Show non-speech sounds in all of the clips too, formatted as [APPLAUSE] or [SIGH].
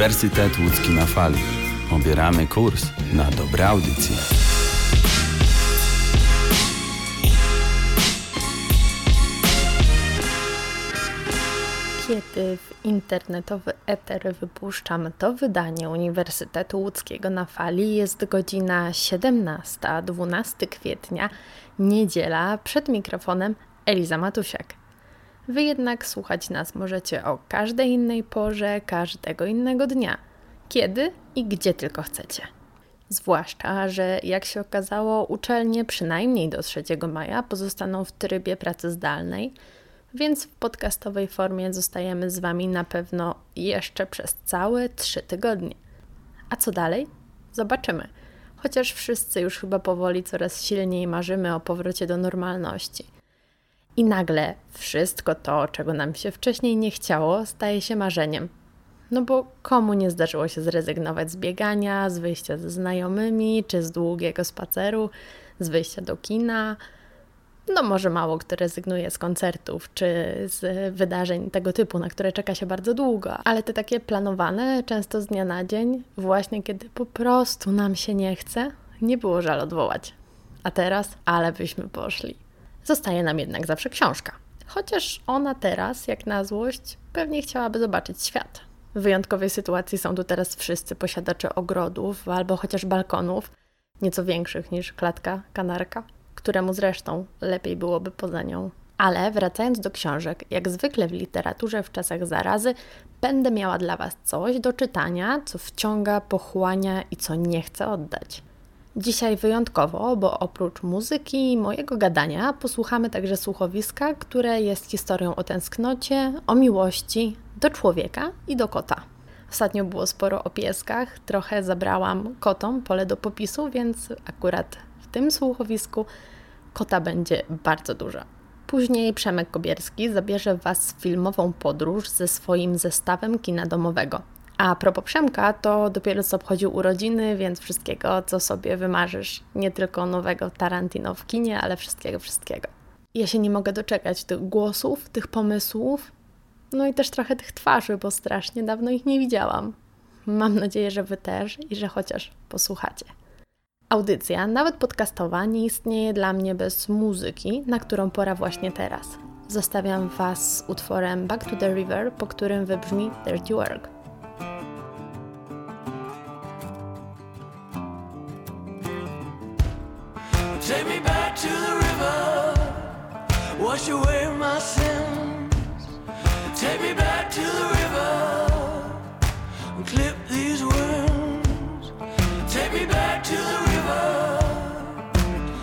Uniwersytet Łódzki na fali. Obieramy kurs na dobre audycje. Kiedy w internetowy eter wypuszczam to wydanie Uniwersytetu Łódzkiego na fali, jest godzina 17, 12 kwietnia, niedziela, przed mikrofonem Eliza Matusiak. Wy jednak słuchać nas możecie o każdej innej porze, każdego innego dnia, kiedy i gdzie tylko chcecie. Zwłaszcza, że jak się okazało, uczelnie przynajmniej do 3 maja pozostaną w trybie pracy zdalnej, więc w podcastowej formie zostajemy z Wami na pewno jeszcze przez całe 3 tygodnie. A co dalej? Zobaczymy. Chociaż wszyscy już chyba powoli coraz silniej marzymy o powrocie do normalności. I nagle wszystko to, czego nam się wcześniej nie chciało, staje się marzeniem. No bo komu nie zdarzyło się zrezygnować z biegania, z wyjścia ze znajomymi, czy z długiego spaceru, z wyjścia do kina? No może mało kto rezygnuje z koncertów czy z wydarzeń tego typu, na które czeka się bardzo długo, ale te takie planowane, często z dnia na dzień, właśnie kiedy po prostu nam się nie chce, nie było żal odwołać. A teraz, ale byśmy poszli. Zostaje nam jednak zawsze książka. Chociaż ona teraz, jak na złość, pewnie chciałaby zobaczyć świat. W wyjątkowej sytuacji są tu teraz wszyscy posiadacze ogrodów albo chociaż balkonów, nieco większych niż klatka kanarka, któremu zresztą lepiej byłoby poza nią. Ale wracając do książek, jak zwykle w literaturze w czasach zarazy, będę miała dla Was coś do czytania, co wciąga, pochłania i co nie chcę oddać. Dzisiaj wyjątkowo, bo oprócz muzyki i mojego gadania posłuchamy także słuchowiska, które jest historią o tęsknocie, o miłości do człowieka i do kota. Ostatnio było sporo o pieskach, trochę zabrałam kotom pole do popisu, więc akurat w tym słuchowisku kota będzie bardzo dużo. Później Przemek Kobierski zabierze Was w filmową podróż ze swoim zestawem kina domowego. A propos Przemka, to dopiero co obchodził urodziny, więc wszystkiego, co sobie wymarzysz, nie tylko nowego Tarantino w kinie, ale wszystkiego, wszystkiego. Ja się nie mogę doczekać tych głosów, tych pomysłów, no i też trochę tych twarzy, bo strasznie dawno ich nie widziałam. Mam nadzieję, że Wy też i że chociaż posłuchacie. Audycja, nawet podcastowa, nie istnieje dla mnie bez muzyki, na którą pora właśnie teraz. Zostawiam Was z utworem Back to the River, po którym wybrzmi Dirty Work. Wash away my sins. Take me back to the river, and clip these wounds. Take me back to the river,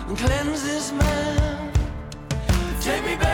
and cleanse this man. Take me back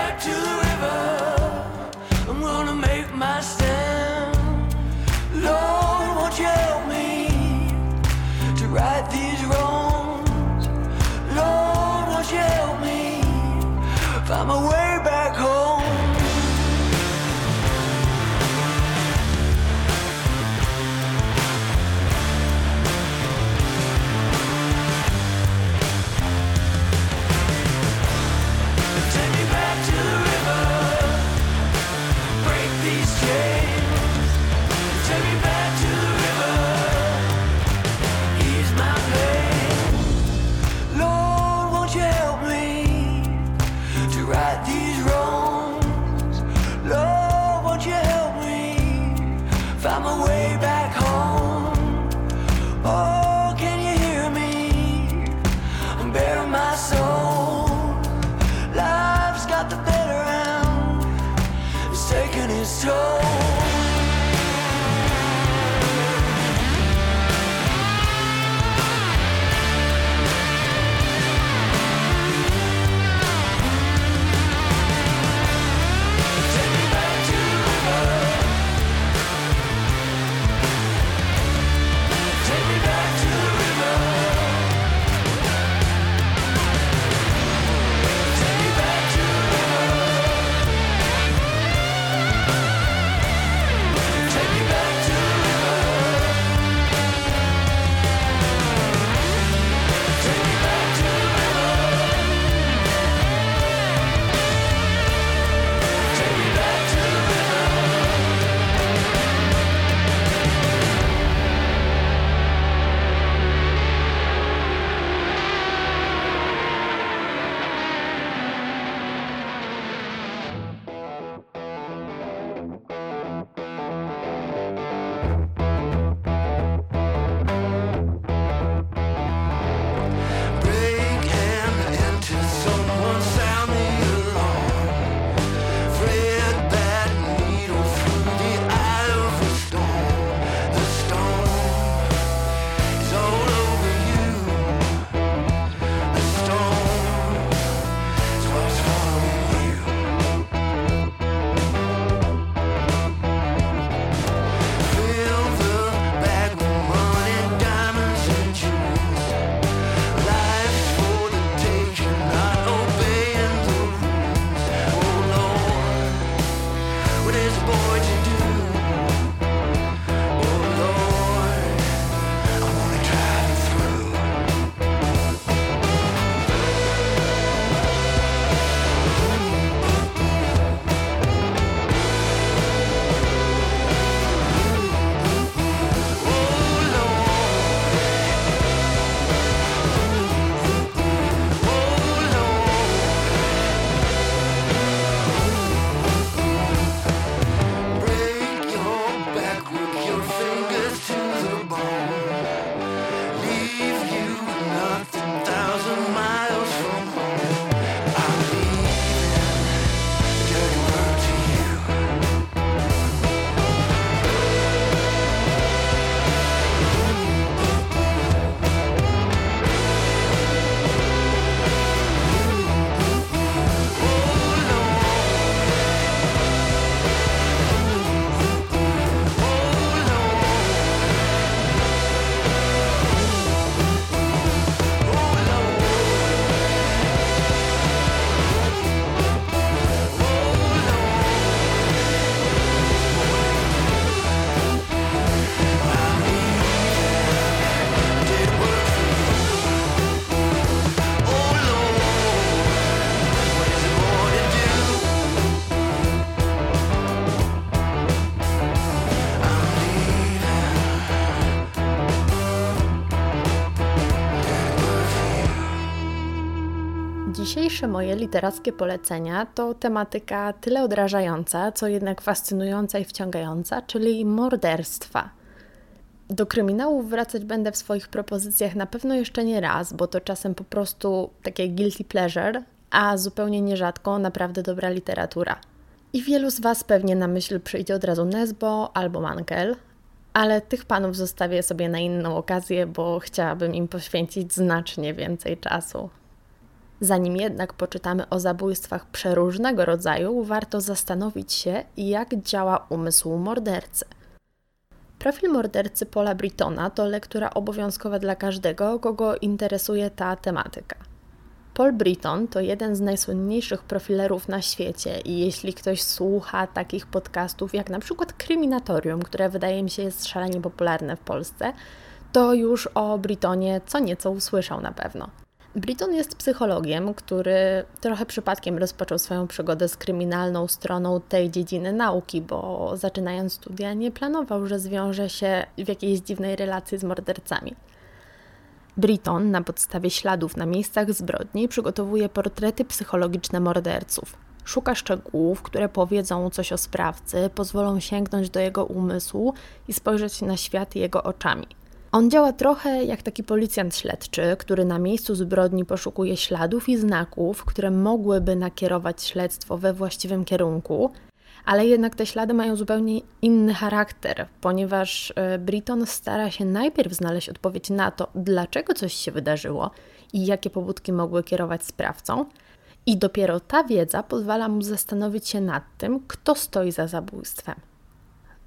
Moje literackie polecenia to tematyka tyle odrażająca, co jednak fascynująca i wciągająca, czyli morderstwa. Do kryminałów wracać będę w swoich propozycjach na pewno jeszcze nie raz, bo to czasem po prostu takie guilty pleasure, a zupełnie nierzadko naprawdę dobra literatura. I wielu z Was pewnie na myśl przyjdzie od razu Nesbo albo Mankel, ale tych panów zostawię sobie na inną okazję, bo chciałabym im poświęcić znacznie więcej czasu. Zanim jednak poczytamy o zabójstwach przeróżnego rodzaju, warto zastanowić się, jak działa umysł mordercy. Profil mordercy Paula Britona to lektura obowiązkowa dla każdego, kogo interesuje ta tematyka. Paul Britton to jeden z najsłynniejszych profilerów na świecie i jeśli ktoś słucha takich podcastów jak na przykład Kryminatorium, które wydaje mi się jest szalenie popularne w Polsce, to już o Britonie co nieco usłyszał na pewno. Britton jest psychologiem, który trochę przypadkiem rozpoczął swoją przygodę z kryminalną stroną tej dziedziny nauki, bo zaczynając studia nie planował, że zwiąże się w jakiejś dziwnej relacji z mordercami. Britton na podstawie śladów na miejscach zbrodni przygotowuje portrety psychologiczne morderców. Szuka szczegółów, które powiedzą coś o sprawcy, pozwolą sięgnąć do jego umysłu i spojrzeć na świat jego oczami. On działa trochę jak taki policjant śledczy, który na miejscu zbrodni poszukuje śladów i znaków, które mogłyby nakierować śledztwo we właściwym kierunku, ale jednak te ślady mają zupełnie inny charakter, ponieważ e, Britton stara się najpierw znaleźć odpowiedź na to, dlaczego coś się wydarzyło i jakie pobudki mogły kierować sprawcą, i dopiero ta wiedza pozwala mu zastanowić się nad tym, kto stoi za zabójstwem.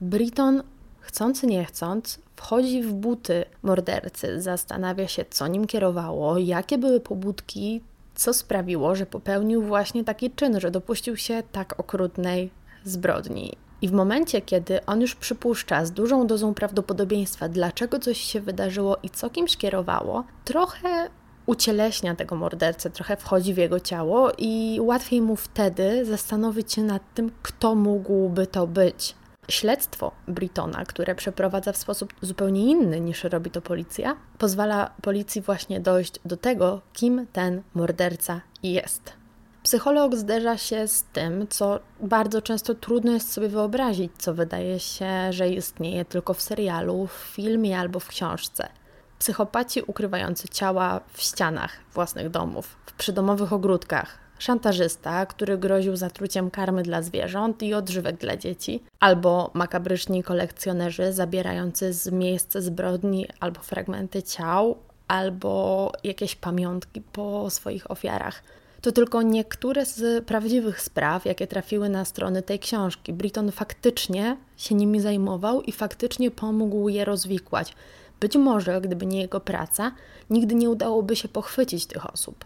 Britton, chcąc nie chcąc, wchodzi w buty mordercy, zastanawia się, co nim kierowało, jakie były pobudki, co sprawiło, że popełnił właśnie taki czyn, że dopuścił się tak okrutnej zbrodni. I w momencie, kiedy on już przypuszcza z dużą dozą prawdopodobieństwa, dlaczego coś się wydarzyło i co kimś kierowało, trochę ucieleśnia tego mordercę, trochę wchodzi w jego ciało i łatwiej mu wtedy zastanowić się nad tym, kto mógłby to być. Śledztwo Britona, które przeprowadza w sposób zupełnie inny niż robi to policja, pozwala policji właśnie dojść do tego, kim ten morderca jest. Psycholog zderza się z tym, co bardzo często trudno jest sobie wyobrazić, co wydaje się, że istnieje tylko w serialu, w filmie albo w książce. Psychopaci ukrywający ciała w ścianach własnych domów, w przydomowych ogródkach, szantażysta, który groził zatruciem karmy dla zwierząt i odżywek dla dzieci, albo makabryczni kolekcjonerzy zabierający z miejsc zbrodni albo fragmenty ciał, albo jakieś pamiątki po swoich ofiarach. To tylko niektóre z prawdziwych spraw, jakie trafiły na strony tej książki. Britton faktycznie się nimi zajmował i faktycznie pomógł je rozwikłać. Być może, gdyby nie jego praca, nigdy nie udałoby się pochwycić tych osób.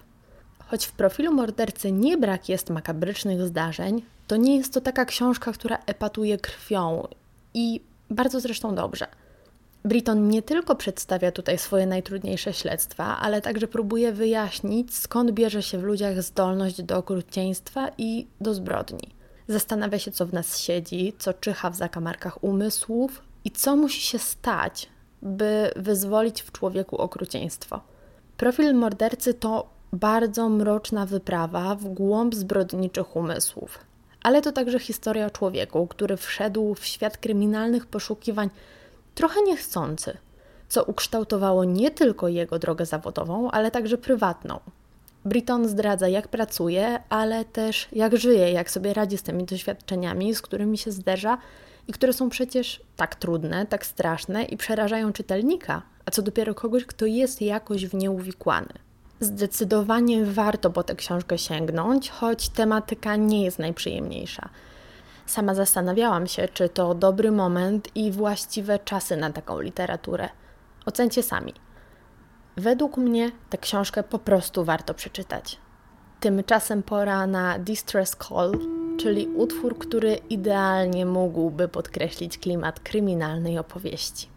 Choć w profilu mordercy nie brak jest makabrycznych zdarzeń, to nie jest to taka książka, która epatuje krwią i bardzo zresztą dobrze. Britton nie tylko przedstawia tutaj swoje najtrudniejsze śledztwa, ale także próbuje wyjaśnić, skąd bierze się w ludziach zdolność do okrucieństwa i do zbrodni. Zastanawia się, co w nas siedzi, co czyha w zakamarkach umysłów i co musi się stać, by wyzwolić w człowieku okrucieństwo. Profil mordercy to bardzo mroczna wyprawa w głąb zbrodniczych umysłów. Ale to także historia o człowieku, który wszedł w świat kryminalnych poszukiwań trochę niechcący, co ukształtowało nie tylko jego drogę zawodową, ale także prywatną. Britton zdradza, jak pracuje, ale też jak żyje, jak sobie radzi z tymi doświadczeniami, z którymi się zderza i które są przecież tak trudne, tak straszne i przerażają czytelnika, a co dopiero kogoś, kto jest jakoś w nie uwikłany. Zdecydowanie warto po tę książkę sięgnąć, choć tematyka nie jest najprzyjemniejsza. Sama zastanawiałam się, czy to dobry moment i właściwe czasy na taką literaturę. Ocencie sami. Według mnie tę książkę po prostu warto przeczytać. Tymczasem pora na Distress Call, czyli utwór, który idealnie mógłby podkreślić klimat kryminalnej opowieści.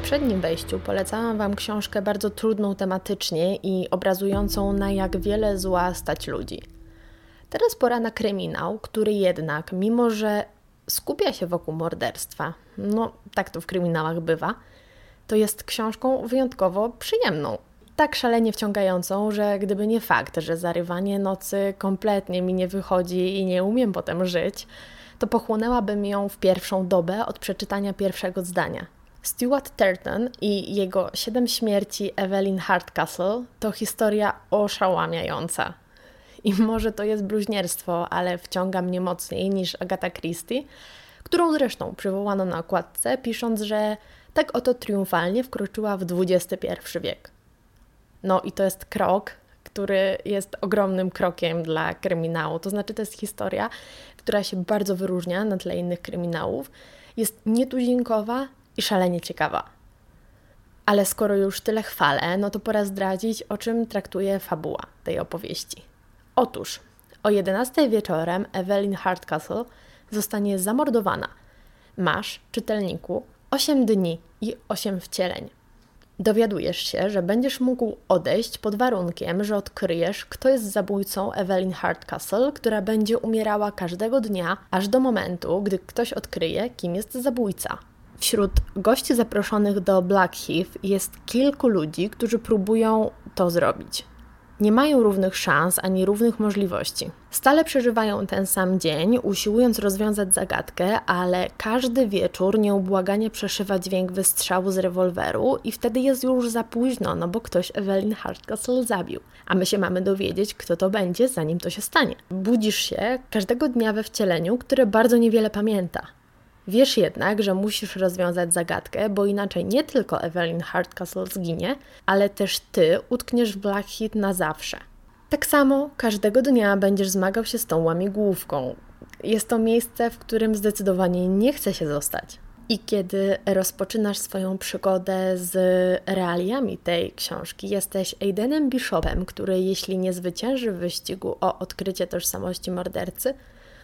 Poprzednim wejściu polecałam Wam książkę bardzo trudną tematycznie i obrazującą na jak wiele zła stać ludzi. Teraz pora na kryminał, który jednak, mimo że skupia się wokół morderstwa, no tak to w kryminałach bywa, to jest książką wyjątkowo przyjemną. Tak szalenie wciągającą, że gdyby nie fakt, że zarywanie nocy kompletnie mi nie wychodzi i nie umiem potem żyć, to pochłonęłabym ją w pierwszą dobę od przeczytania pierwszego zdania. Stuart Turton i jego Siedem śmierci Evelyn Hardcastle to historia oszałamiająca. I może to jest bluźnierstwo, ale wciąga mnie mocniej niż Agatha Christie, którą zresztą przywołano na okładce, pisząc, że tak oto triumfalnie wkroczyła w XXI wiek. No i to jest krok, który jest ogromnym krokiem dla kryminału. To znaczy, to jest historia, która się bardzo wyróżnia na tle innych kryminałów, jest nietuzinkowa i szalenie ciekawa. Ale skoro już tyle chwalę, no to pora zdradzić, o czym traktuje fabuła tej opowieści. Otóż o 11 wieczorem Evelyn Hardcastle zostanie zamordowana. Masz, czytelniku, 8 dni i 8 wcieleń. Dowiadujesz się, że będziesz mógł odejść pod warunkiem, że odkryjesz, kto jest zabójcą Evelyn Hardcastle, która będzie umierała każdego dnia, aż do momentu, gdy ktoś odkryje, kim jest zabójca. Wśród gości zaproszonych do Blackheath jest kilku ludzi, którzy próbują to zrobić nie mają równych szans ani równych możliwości. Stale przeżywają ten sam dzień, usiłując rozwiązać zagadkę, ale każdy wieczór nieubłaganie przeszywa dźwięk wystrzału z rewolweru i wtedy jest już za późno, no bo ktoś Evelyn Hardcastle zabił. A my się mamy dowiedzieć, kto to będzie, zanim to się stanie. Budzisz się każdego dnia we wcieleniu, które bardzo niewiele pamięta. Wiesz jednak, że musisz rozwiązać zagadkę, bo inaczej nie tylko Evelyn Hardcastle zginie, ale też ty utkniesz w Blackheath na zawsze. Tak samo każdego dnia będziesz zmagał się z tą łamigłówką. Jest to miejsce, w którym zdecydowanie nie chce się zostać. I kiedy rozpoczynasz swoją przygodę z realiami tej książki, jesteś Aidenem Bishopem, który jeśli nie zwycięży w wyścigu o odkrycie tożsamości mordercy,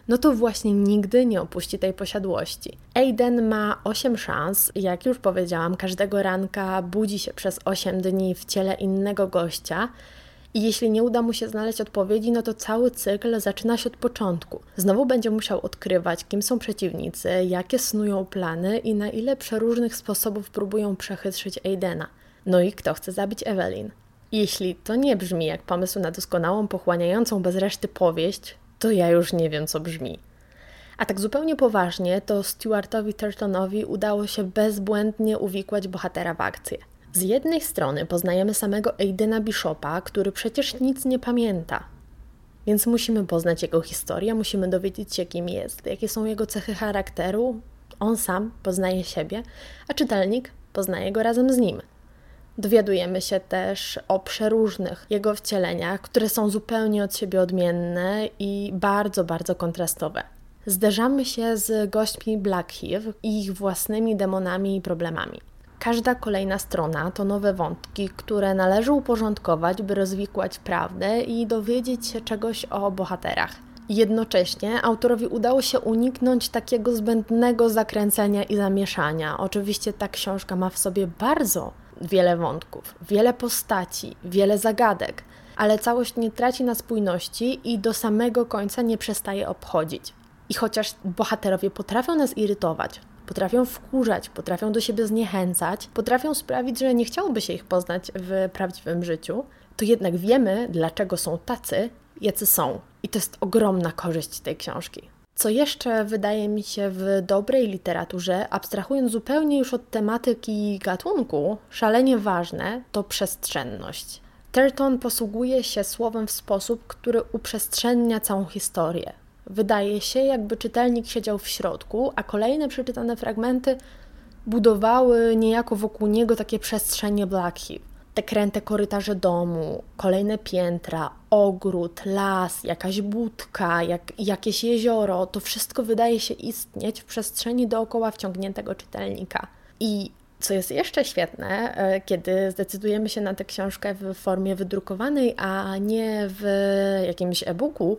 no to właśnie nigdy nie opuści tej posiadłości. Aiden ma 8 szans, jak już powiedziałam, każdego ranka budzi się przez 8 dni w ciele innego gościa. I jeśli nie uda mu się znaleźć odpowiedzi, no to cały cykl zaczyna się od początku. Znowu będzie musiał odkrywać, kim są przeciwnicy, jakie snują plany i na ile przeróżnych sposobów próbują przechytrzyć Aidena. No i kto chce zabić Evelyn. Jeśli to nie brzmi jak pomysł na doskonałą, pochłaniającą bez reszty powieść, to ja już nie wiem, co brzmi. A tak zupełnie poważnie, to Stuartowi Turtonowi udało się bezbłędnie uwikłać bohatera w akcję. Z jednej strony poznajemy samego Aidena Bishopa, który przecież nic nie pamięta. Więc musimy poznać jego historię, musimy dowiedzieć się, kim jest, jakie są jego cechy charakteru. On sam poznaje siebie, a czytelnik poznaje go razem z nim. Dowiadujemy się też o przeróżnych jego wcieleniach, które są zupełnie od siebie odmienne i bardzo, bardzo kontrastowe. Zderzamy się z gośćmi Blackheath i ich własnymi demonami i problemami. Każda kolejna strona to nowe wątki, które należy uporządkować, by rozwikłać prawdę i dowiedzieć się czegoś o bohaterach. Jednocześnie autorowi udało się uniknąć takiego zbędnego zakręcenia i zamieszania. Oczywiście ta książka ma w sobie bardzo wiele wątków, wiele postaci, wiele zagadek, ale całość nie traci na spójności i do samego końca nie przestaje obchodzić. I chociaż bohaterowie potrafią nas irytować, potrafią wkurzać, potrafią do siebie zniechęcać, potrafią sprawić, że nie chciałoby się ich poznać w prawdziwym życiu, to jednak wiemy, dlaczego są tacy, jacy są. I to jest ogromna korzyść tej książki. Co jeszcze wydaje mi się w dobrej literaturze, abstrahując zupełnie już od tematyki gatunku, szalenie ważne to przestrzenność. Turton posługuje się słowem w sposób, który uprzestrzennia całą historię. Wydaje się, jakby czytelnik siedział w środku, a kolejne przeczytane fragmenty budowały niejako wokół niego takie przestrzenie Blackheath te kręte korytarze domu, kolejne piętra, ogród, las, jakaś budka, jak, jakieś jezioro, to wszystko wydaje się istnieć w przestrzeni dookoła wciągniętego czytelnika. I co jest jeszcze świetne, e, kiedy zdecydujemy się na tę książkę w formie wydrukowanej, a nie w jakimś e-booku,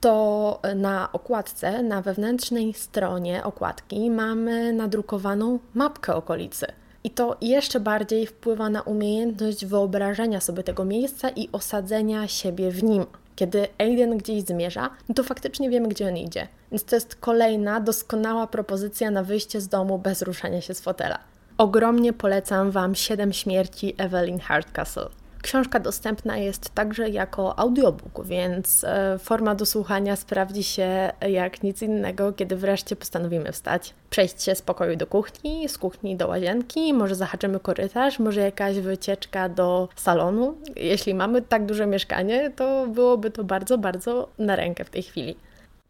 to na okładce, na wewnętrznej stronie okładki mamy nadrukowaną mapkę okolicy. I to jeszcze bardziej wpływa na umiejętność wyobrażenia sobie tego miejsca i osadzenia siebie w nim. Kiedy Alien gdzieś zmierza, no to faktycznie wiemy, gdzie on idzie. Więc to jest kolejna doskonała propozycja na wyjście z domu bez ruszania się z fotela. Ogromnie polecam Wam Siedem śmierci Evelyn Hardcastle. Książka dostępna jest także jako audiobook, więc e, forma do słuchania sprawdzi się jak nic innego, kiedy wreszcie postanowimy wstać. Przejść się z pokoju do kuchni, z kuchni do łazienki, może zahaczymy korytarz, może jakaś wycieczka do salonu. Jeśli mamy tak duże mieszkanie, to byłoby to bardzo, bardzo na rękę w tej chwili.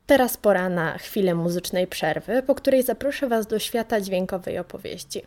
Teraz pora na chwilę muzycznej przerwy, po której zaproszę Was do świata dźwiękowej opowieści.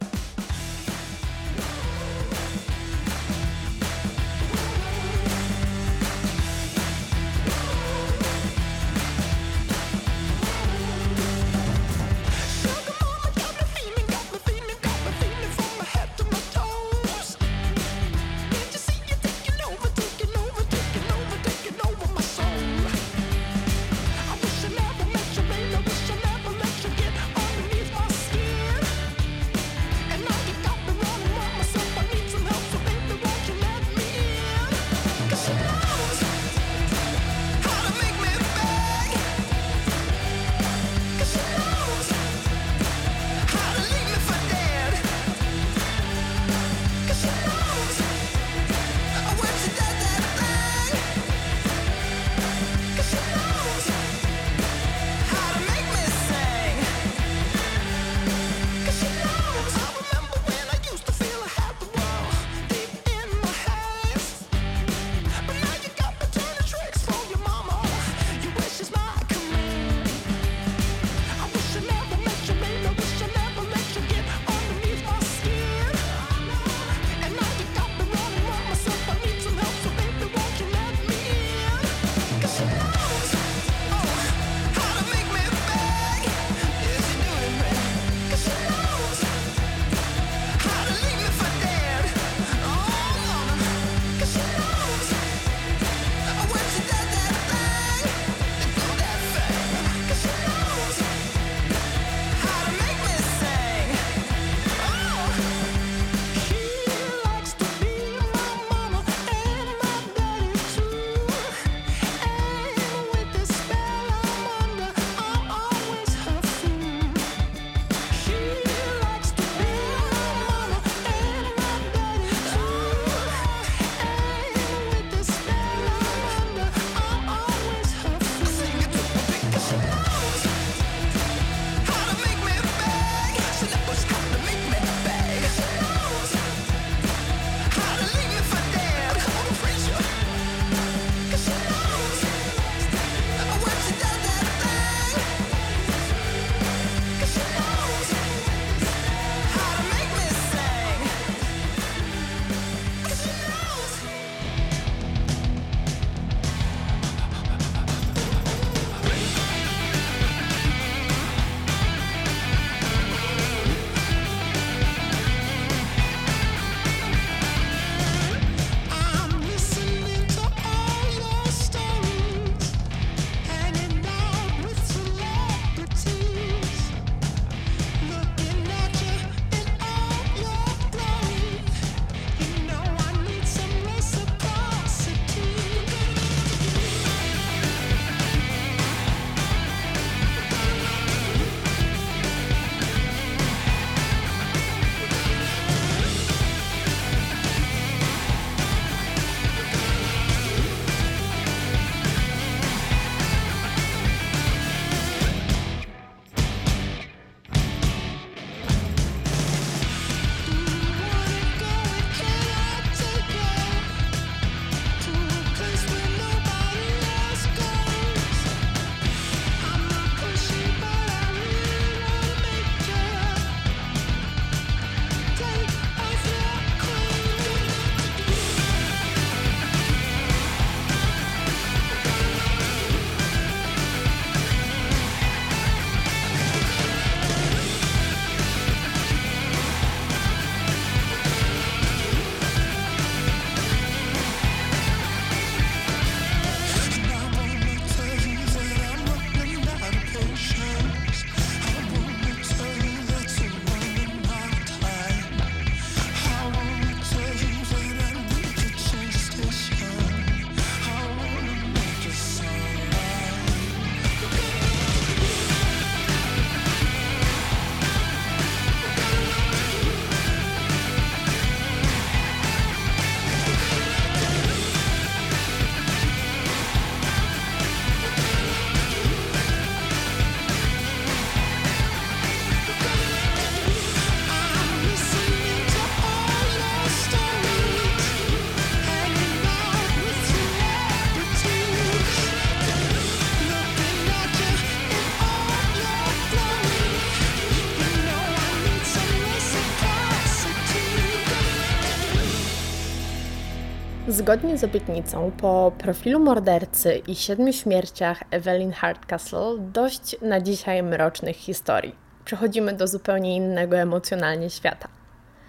Zgodnie z obietnicą, po profilu mordercy i siedmiu śmierciach Evelyn Hardcastle, dość na dzisiaj mrocznych historii. Przechodzimy do zupełnie innego emocjonalnie świata.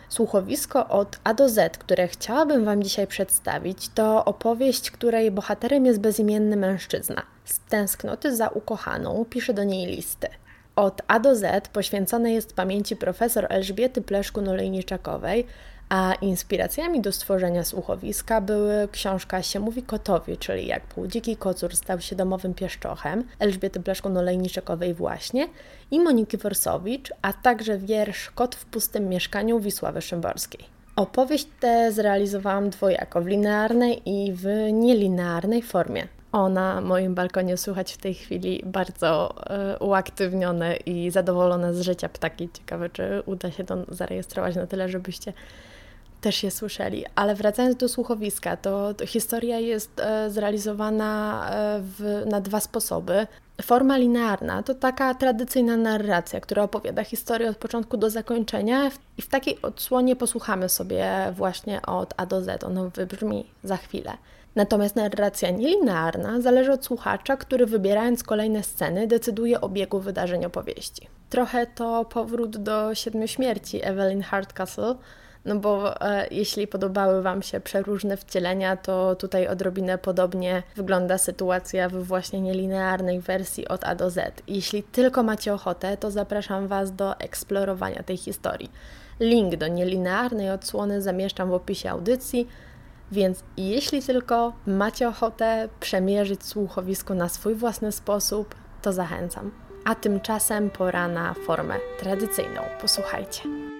Słuchowisko od A do Z, które chciałabym Wam dzisiaj przedstawić, to opowieść, której bohaterem jest bezimienny mężczyzna. Z tęsknoty za ukochaną pisze do niej listy. Od A do Z poświęcone jest pamięci profesor Elżbiety Pleszku-Nolejniczakowej, a inspiracjami do stworzenia słuchowiska były książka Się mówi kotowi, czyli jak półdziki kocur stał się domowym pieszczochem, Elżbiety Blaszko-Nolejniczakowej właśnie i Moniki Worsowicz, a także wiersz Kot w pustym mieszkaniu Wisławy Szymborskiej. Opowieść tę zrealizowałam dwojako, w linearnej i w nielinearnej formie. O, na moim balkonie słychać w tej chwili bardzo y, uaktywnione i zadowolone z życia ptaki. Ciekawe, czy uda się to zarejestrować na tyle, żebyście też je słyszeli. Ale wracając do słuchowiska, to, to historia jest e, zrealizowana e, w, na dwa sposoby. Forma linearna to taka tradycyjna narracja, która opowiada historię od początku do zakończenia i w takiej odsłonie posłuchamy sobie właśnie od A do Z. Ono wybrzmi za chwilę. Natomiast narracja nielinearna zależy od słuchacza, który wybierając kolejne sceny decyduje o biegu wydarzeń opowieści. Trochę to powrót do Siedmiu Śmierci Evelyn Hardcastle, no bo e, jeśli podobały Wam się przeróżne wcielenia, to tutaj odrobinę podobnie wygląda sytuacja w właśnie nielinearnej wersji od A do Z. Jeśli tylko macie ochotę, to zapraszam Was do eksplorowania tej historii. Link do nielinearnej odsłony zamieszczam w opisie audycji, więc jeśli tylko macie ochotę przemierzyć słuchowisko na swój własny sposób, to zachęcam. A tymczasem pora na formę tradycyjną. Posłuchajcie.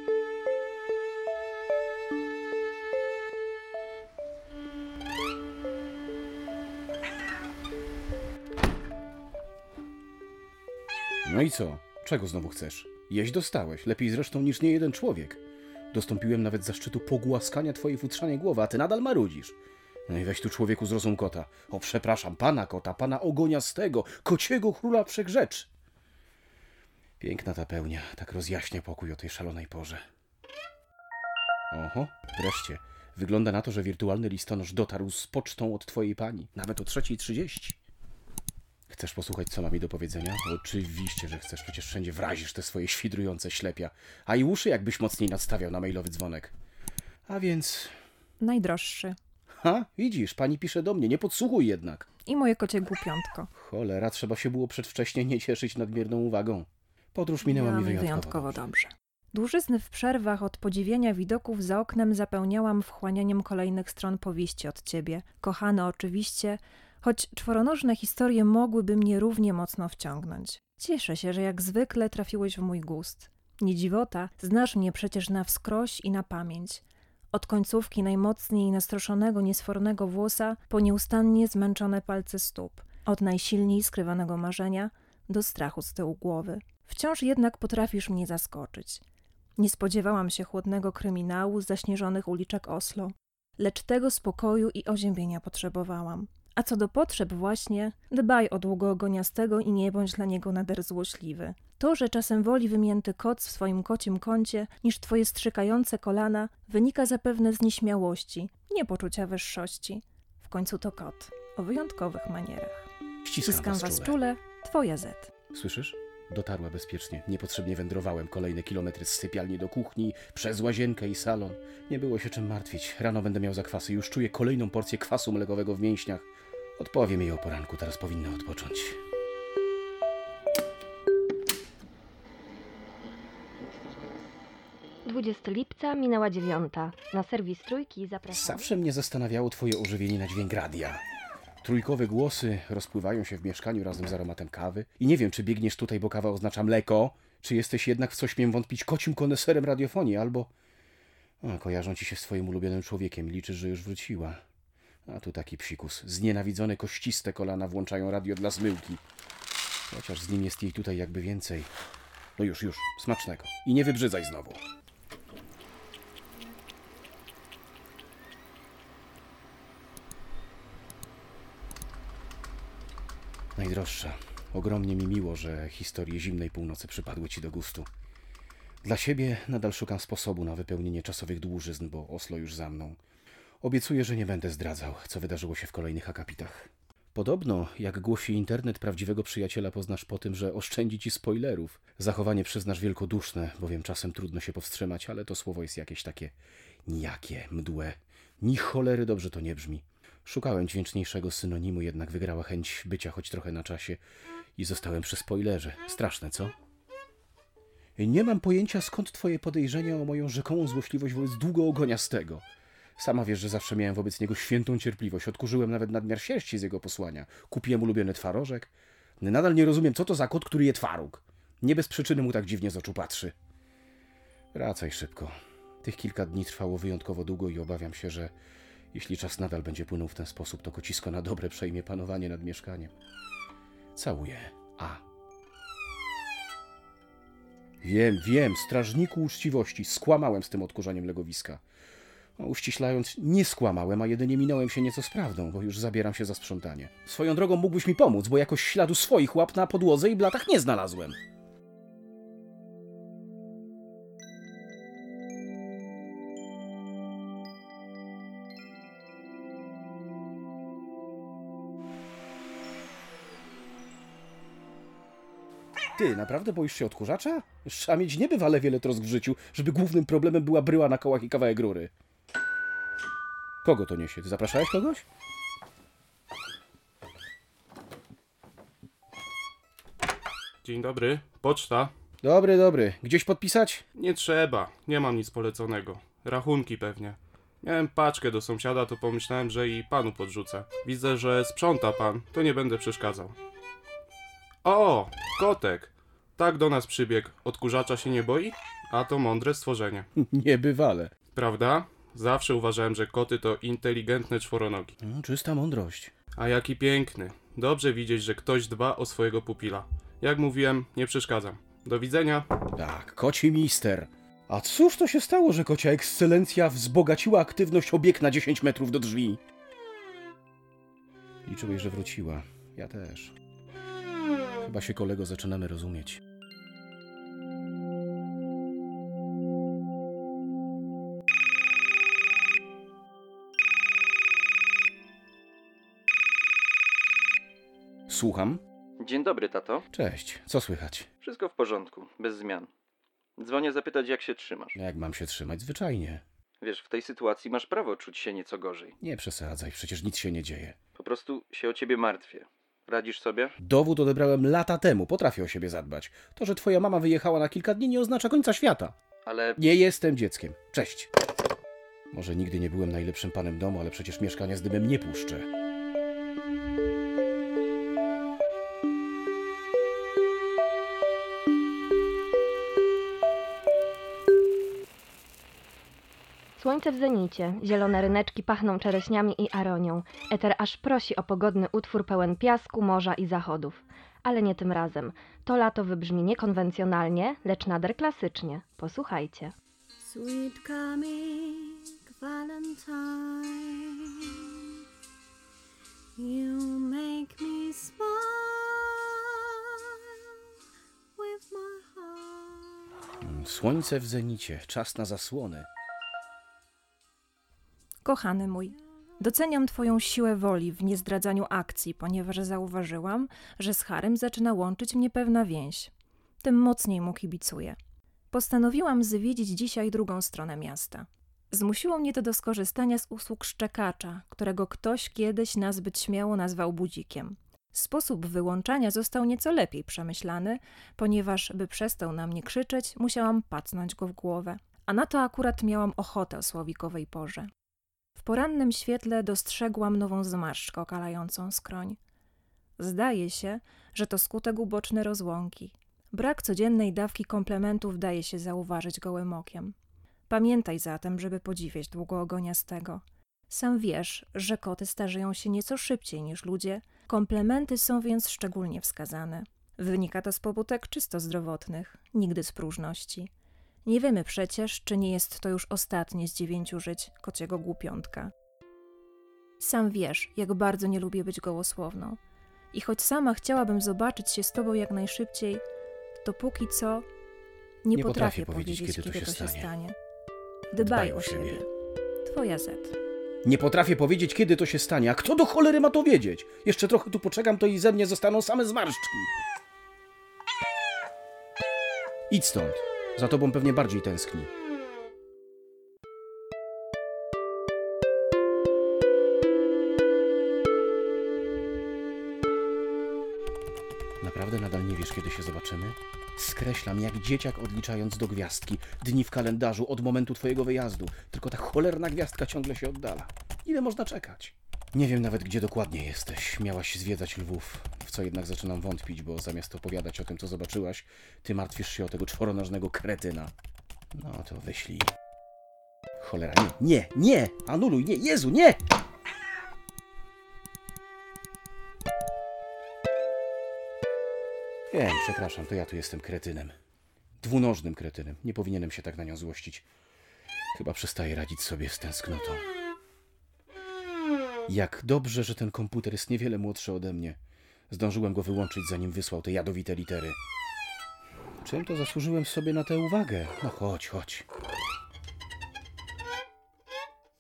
No i co? Czego znowu chcesz? Jeść dostałeś, lepiej zresztą niż nie jeden człowiek. Dostąpiłem nawet zaszczytu pogłaskania twojej futrzanej głowy, a ty nadal marudzisz. No i weź tu człowieku zrozum kota. O, przepraszam, pana kota, pana ogoniastego, kociego króla wszechrzeczy. Piękna ta pełnia, tak rozjaśnia pokój o tej szalonej porze. Oho, wreszcie. Wygląda na to, że wirtualny listonosz dotarł z pocztą od twojej pani, nawet o 3.30. Chcesz posłuchać, co mam mi do powiedzenia? Oczywiście, że chcesz, przecież wszędzie wrazisz te swoje świdrujące ślepia. A i uszy jakbyś mocniej nadstawiał na mailowy dzwonek. A więc... Najdroższy. Ha, widzisz, pani pisze do mnie, nie podsłuchuj jednak. I moje kocie głupiątko. Cholera, trzeba się było przedwcześnie nie cieszyć nadmierną uwagą. Podróż minęła mi Miała wyjątkowo, wyjątkowo dobrze. dobrze. Dłużyzny w przerwach od podziwiania widoków za oknem zapełniałam wchłanianiem kolejnych stron powieści od ciebie. Kochane oczywiście, choć czworonożne historie mogłyby mnie równie mocno wciągnąć. Cieszę się, że jak zwykle trafiłeś w mój gust. Nie dziwota, znasz mnie przecież na wskroś i na pamięć. Od końcówki najmocniej nastroszonego, niesfornego włosa po nieustannie zmęczone palce stóp. Od najsilniej skrywanego marzenia do strachu z tyłu głowy. Wciąż jednak potrafisz mnie zaskoczyć. Nie spodziewałam się chłodnego kryminału z zaśnieżonych uliczek Oslo, lecz tego spokoju i oziębienia potrzebowałam. A co do potrzeb właśnie, dbaj o długoogoniastego i nie bądź dla niego nader złośliwy. To, że czasem woli wymięty koc w swoim kocim kącie niż twoje strzykające kolana, wynika zapewne z nieśmiałości, nie poczucia wyższości. W końcu to kot, o wyjątkowych manierach. Ściskam, Ściskam was was czule. czule, twoja Z. Słyszysz? Dotarła bezpiecznie. Niepotrzebnie wędrowałem kolejne kilometry z sypialni do kuchni, przez łazienkę i salon. Nie było się czym martwić. Rano będę miał zakwasy. Już czuję kolejną porcję kwasu mlekowego w mięśniach. Odpowiem jej o poranku, teraz powinna odpocząć. Dwudziesty 20 lipca minęła dziewiąta. Na serwis trójki zapraszam. Zawsze mnie zastanawiało twoje ożywienie na dźwięk radia. Trójkowe głosy rozpływają się w mieszkaniu razem z aromatem kawy. I nie wiem, czy biegniesz tutaj, bo kawa oznacza mleko, czy jesteś jednak, w co śmiem wątpić, kocim koneserem radiofonii, albo... O, kojarzą ci się z twoim ulubionym człowiekiem, liczysz, że już wróciła. A tu taki psikus. Znienawidzone kościste kolana włączają radio dla zmyłki. Chociaż z nim jest jej tutaj jakby więcej. No już, już, smacznego. I nie wybrzydzaj znowu. Najdroższa, ogromnie mi miło, że historie zimnej północy przypadły ci do gustu. Dla siebie nadal szukam sposobu na wypełnienie czasowych dłużyzn, bo Oslo już za mną. Obiecuję, że nie będę zdradzał, co wydarzyło się w kolejnych akapitach. Podobno, jak głosi internet, prawdziwego przyjaciela poznasz po tym, że oszczędzi ci spoilerów. Zachowanie przyznasz wielkoduszne, bowiem czasem trudno się powstrzymać, ale to słowo jest jakieś takie nijakie, mdłe. Ni cholery dobrze to nie brzmi. Szukałem dźwięczniejszego synonimu, jednak wygrała chęć bycia choć trochę na czasie i zostałem przy spoilerze. Straszne, co? Nie mam pojęcia, skąd twoje podejrzenia o moją rzekomą złośliwość wobec długoogoniastego. Sama wiesz, że zawsze miałem wobec niego świętą cierpliwość. Odkurzyłem nawet nadmiar sierści z jego posłania. Kupiłem ulubiony twarożek. Nadal nie rozumiem, co to za kot, który je twaróg. Nie bez przyczyny mu tak dziwnie z oczu patrzy. Wracaj szybko. Tych kilka dni trwało wyjątkowo długo i obawiam się, że jeśli czas nadal będzie płynął w ten sposób, to kocisko na dobre przejmie panowanie nad mieszkaniem. Całuję. A. Wiem, wiem, strażniku uczciwości, skłamałem z tym odkurzaniem legowiska. Uściślając, nie skłamałem, a jedynie minąłem się nieco z prawdą, bo już zabieram się za sprzątanie. Swoją drogą mógłbyś mi pomóc, bo jakoś śladu swoich łap na podłodze i blatach nie znalazłem. Ty, naprawdę boisz się odkurzacza? Trzeba mieć niebywale wiele trosk w życiu, żeby głównym problemem była bryła na kołach i kawałek rury. Kogo to niesie? Ty zapraszałeś kogoś? Dzień dobry, poczta. Dobry, dobry. Gdzieś podpisać? Nie trzeba, nie mam nic poleconego. Rachunki pewnie. Miałem paczkę do sąsiada, to pomyślałem, że i panu podrzucę. Widzę, że sprząta pan, to nie będę przeszkadzał. O, kotek! Tak do nas przybiegł. Odkurzacza się nie boi? A to mądre stworzenie. [LAUGHS] Niebywale. Prawda? Zawsze uważałem, że koty to inteligentne czworonogi. No, czysta mądrość. A jaki piękny. Dobrze widzieć, że ktoś dba o swojego pupila. Jak mówiłem, nie przeszkadzam. Do widzenia. Tak, koci mister. A cóż to się stało, że kocia ekscelencja wzbogaciła aktywność obieg na 10 metrów do drzwi? Liczyłeś, że wróciła. Ja też. Chyba się kolego zaczynamy rozumieć. Słucham. Dzień dobry, tato. Cześć. Co słychać? Wszystko w porządku, bez zmian. Dzwonię zapytać, jak się trzymasz. Jak mam się trzymać? Zwyczajnie. Wiesz, w tej sytuacji masz prawo czuć się nieco gorzej. Nie przesadzaj, przecież nic się nie dzieje. Po prostu się o ciebie martwię. Radzisz sobie? Dowód odebrałem lata temu, potrafię o siebie zadbać. To, że twoja mama wyjechała na kilka dni nie oznacza końca świata. Ale Nie jestem dzieckiem. Cześć. Może nigdy nie byłem najlepszym panem domu, ale przecież mieszkania z dymem nie puszczę. Słońce w zenicie, zielone ryneczki pachną czereśniami i aronią. Eter aż prosi o pogodny utwór pełen piasku, morza i zachodów. Ale nie tym razem. To lato wybrzmi niekonwencjonalnie, lecz nader klasycznie. Posłuchajcie. Sweet coming Valentine, you make me smile with my heart. Słońce w zenicie, czas na zasłony. Kochany mój, doceniam Twoją siłę woli w niezdradzaniu akcji, ponieważ zauważyłam, że z Harem zaczyna łączyć mnie pewna więź. Tym mocniej mu kibicuję. Postanowiłam zwiedzić dzisiaj drugą stronę miasta. Zmusiło mnie to do skorzystania z usług szczekacza, którego ktoś kiedyś nazbyt śmiało nazwał budzikiem. Sposób wyłączania został nieco lepiej przemyślany, ponieważ, by przestał na mnie krzyczeć, musiałam pacnąć go w głowę. A na to akurat miałam ochotę o słowikowej porze. W porannym świetle dostrzegłam nową zmarszczkę okalającą skroń. Zdaje się, że to skutek uboczny rozłąki. Brak codziennej dawki komplementów daje się zauważyć gołym okiem. Pamiętaj zatem, żeby podziwiać długoogoniastego. Sam wiesz, że koty starzeją się nieco szybciej niż ludzie, komplementy są więc szczególnie wskazane. Wynika to z pobudek czysto zdrowotnych, nigdy z próżności. Nie wiemy przecież, czy nie jest to już ostatnie z dziewięciu żyć kociego głupiątka. Sam wiesz, jak bardzo nie lubię być gołosłowną. I choć sama chciałabym zobaczyć się z tobą jak najszybciej, to póki co nie, Nie potrafię, potrafię powiedzieć, powiedzieć, kiedy to się stanie. Dbaj o siebie. Twoja Z. Nie potrafię powiedzieć, kiedy to się stanie, a kto do cholery ma to wiedzieć? Jeszcze trochę tu poczekam, to i ze mnie zostaną same zmarszczki. Idź stąd. Za tobą pewnie bardziej tęskni. Naprawdę nadal nie wiesz, kiedy się zobaczymy? Skreślam jak dzieciak odliczając do gwiazdki. Dni w kalendarzu od momentu twojego wyjazdu. Tylko ta cholerna gwiazdka ciągle się oddala. Ile można czekać? Nie wiem nawet, gdzie dokładnie jesteś. Miałaś zwiedzać Lwów, w co jednak zaczynam wątpić, bo zamiast opowiadać o tym, co zobaczyłaś, ty martwisz się o tego czworonożnego kretyna. No to wyślij. Cholera, nie, nie, nie! Anuluj, nie, Jezu, nie! Wiem, przepraszam, to ja tu jestem kretynem. Dwunożnym kretynem. Nie powinienem się tak na nią złościć. Chyba przestaję radzić sobie z tęsknotą. Jak dobrze, że ten komputer jest niewiele młodszy ode mnie. Zdążyłem go wyłączyć, zanim wysłał te jadowite litery. Czym to zasłużyłem sobie na tę uwagę? No chodź, chodź.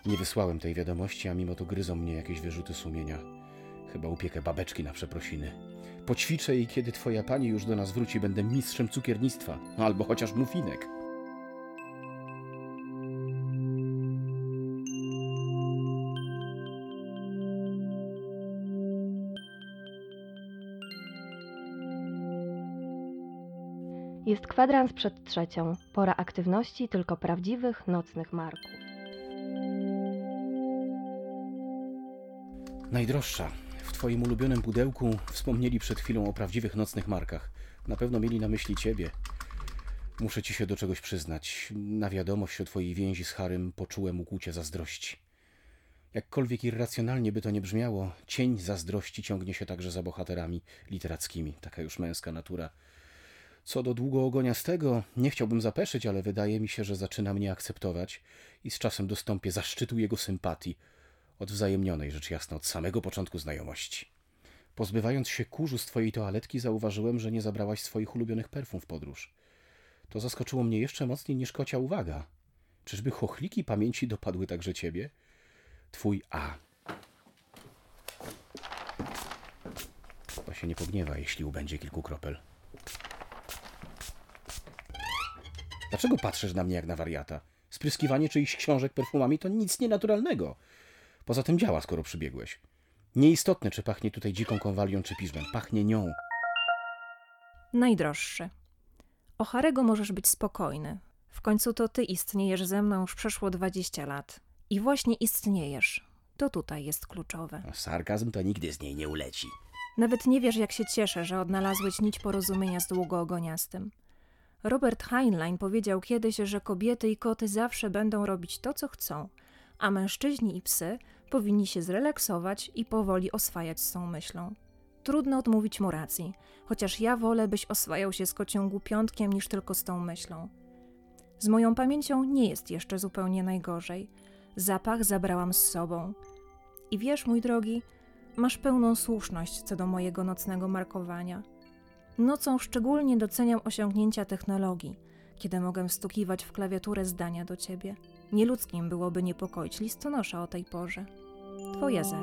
Nie wysłałem tej wiadomości, a mimo to gryzą mnie jakieś wyrzuty sumienia. Chyba upiekę babeczki na przeprosiny. Poćwiczę i kiedy twoja pani już do nas wróci, będę mistrzem cukiernictwa. Albo chociaż mufinek. Jest kwadrans przed trzecią. Pora aktywności tylko prawdziwych nocnych marków. Najdroższa. W twoim ulubionym pudełku wspomnieli przed chwilą o prawdziwych nocnych markach. Na pewno mieli na myśli ciebie. Muszę ci się do czegoś przyznać. Na wiadomość o twojej więzi z Harym poczułem ukłucie zazdrości. Jakkolwiek irracjonalnie by to nie brzmiało, cień zazdrości ciągnie się także za bohaterami literackimi. Taka już męska natura. Co do długoogoniastego, nie chciałbym zapeszyć, ale wydaje mi się, że zaczyna mnie akceptować i z czasem dostąpię zaszczytu jego sympatii, odwzajemnionej rzecz jasna od samego początku znajomości. Pozbywając się kurzu z twojej toaletki, zauważyłem, że nie zabrałaś swoich ulubionych perfum w podróż. To zaskoczyło mnie jeszcze mocniej niż kocia uwaga. Czyżby chochliki pamięci dopadły także ciebie? Twój A. Chyba się nie pogniewa, jeśli ubędzie kilku kropel. Dlaczego patrzysz na mnie jak na wariata? Spryskiwanie czyichś książek perfumami to nic nienaturalnego. Poza tym działa, skoro przybiegłeś. Nieistotne, czy pachnie tutaj dziką konwalią czy piżmem. Pachnie nią. Najdroższy. O Harego możesz być spokojny. W końcu to ty istniejesz ze mną już przeszło 20 lat. I właśnie istniejesz. To tutaj jest kluczowe. A sarkazm to nigdy z niej nie uleci. Nawet nie wiesz, jak się cieszę, że odnalazłeś nić porozumienia z długoogoniastym. Robert Heinlein powiedział kiedyś, że kobiety i koty zawsze będą robić to, co chcą, a mężczyźni i psy powinni się zrelaksować i powoli oswajać z tą myślą. Trudno odmówić mu racji, chociaż ja wolę, byś oswajał się z kocią głupiątkiem niż tylko z tą myślą. Z moją pamięcią nie jest jeszcze zupełnie najgorzej. Zapach zabrałam z sobą. I wiesz, mój drogi, masz pełną słuszność co do mojego nocnego markowania. Nocą szczególnie doceniam osiągnięcia technologii, kiedy mogę wstukiwać w klawiaturę zdania do ciebie. Nieludzkim byłoby niepokoić listonosza o tej porze. Twoja Z.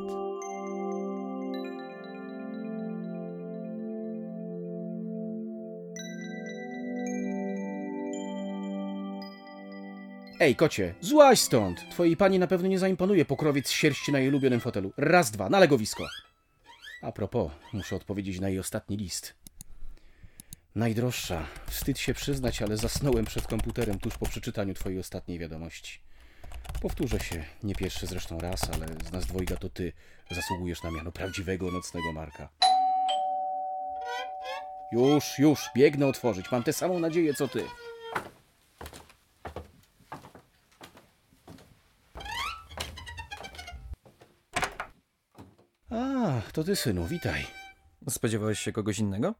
Ej, kocie, złaź stąd! Twojej pani na pewno nie zaimponuje pokrowiec sierści na jej ulubionym fotelu. Raz, dwa, na legowisko. A propos, muszę odpowiedzieć na jej ostatni list. Najdroższa, wstyd się przyznać, ale zasnąłem przed komputerem tuż po przeczytaniu twojej ostatniej wiadomości. Powtórzę się, nie pierwszy zresztą raz, ale z nas dwojga to ty zasługujesz na miano prawdziwego nocnego Marka. Już, już, biegnę otworzyć. Mam tę samą nadzieję, co ty. A, to ty, synu, witaj. Spodziewałeś się kogoś innego?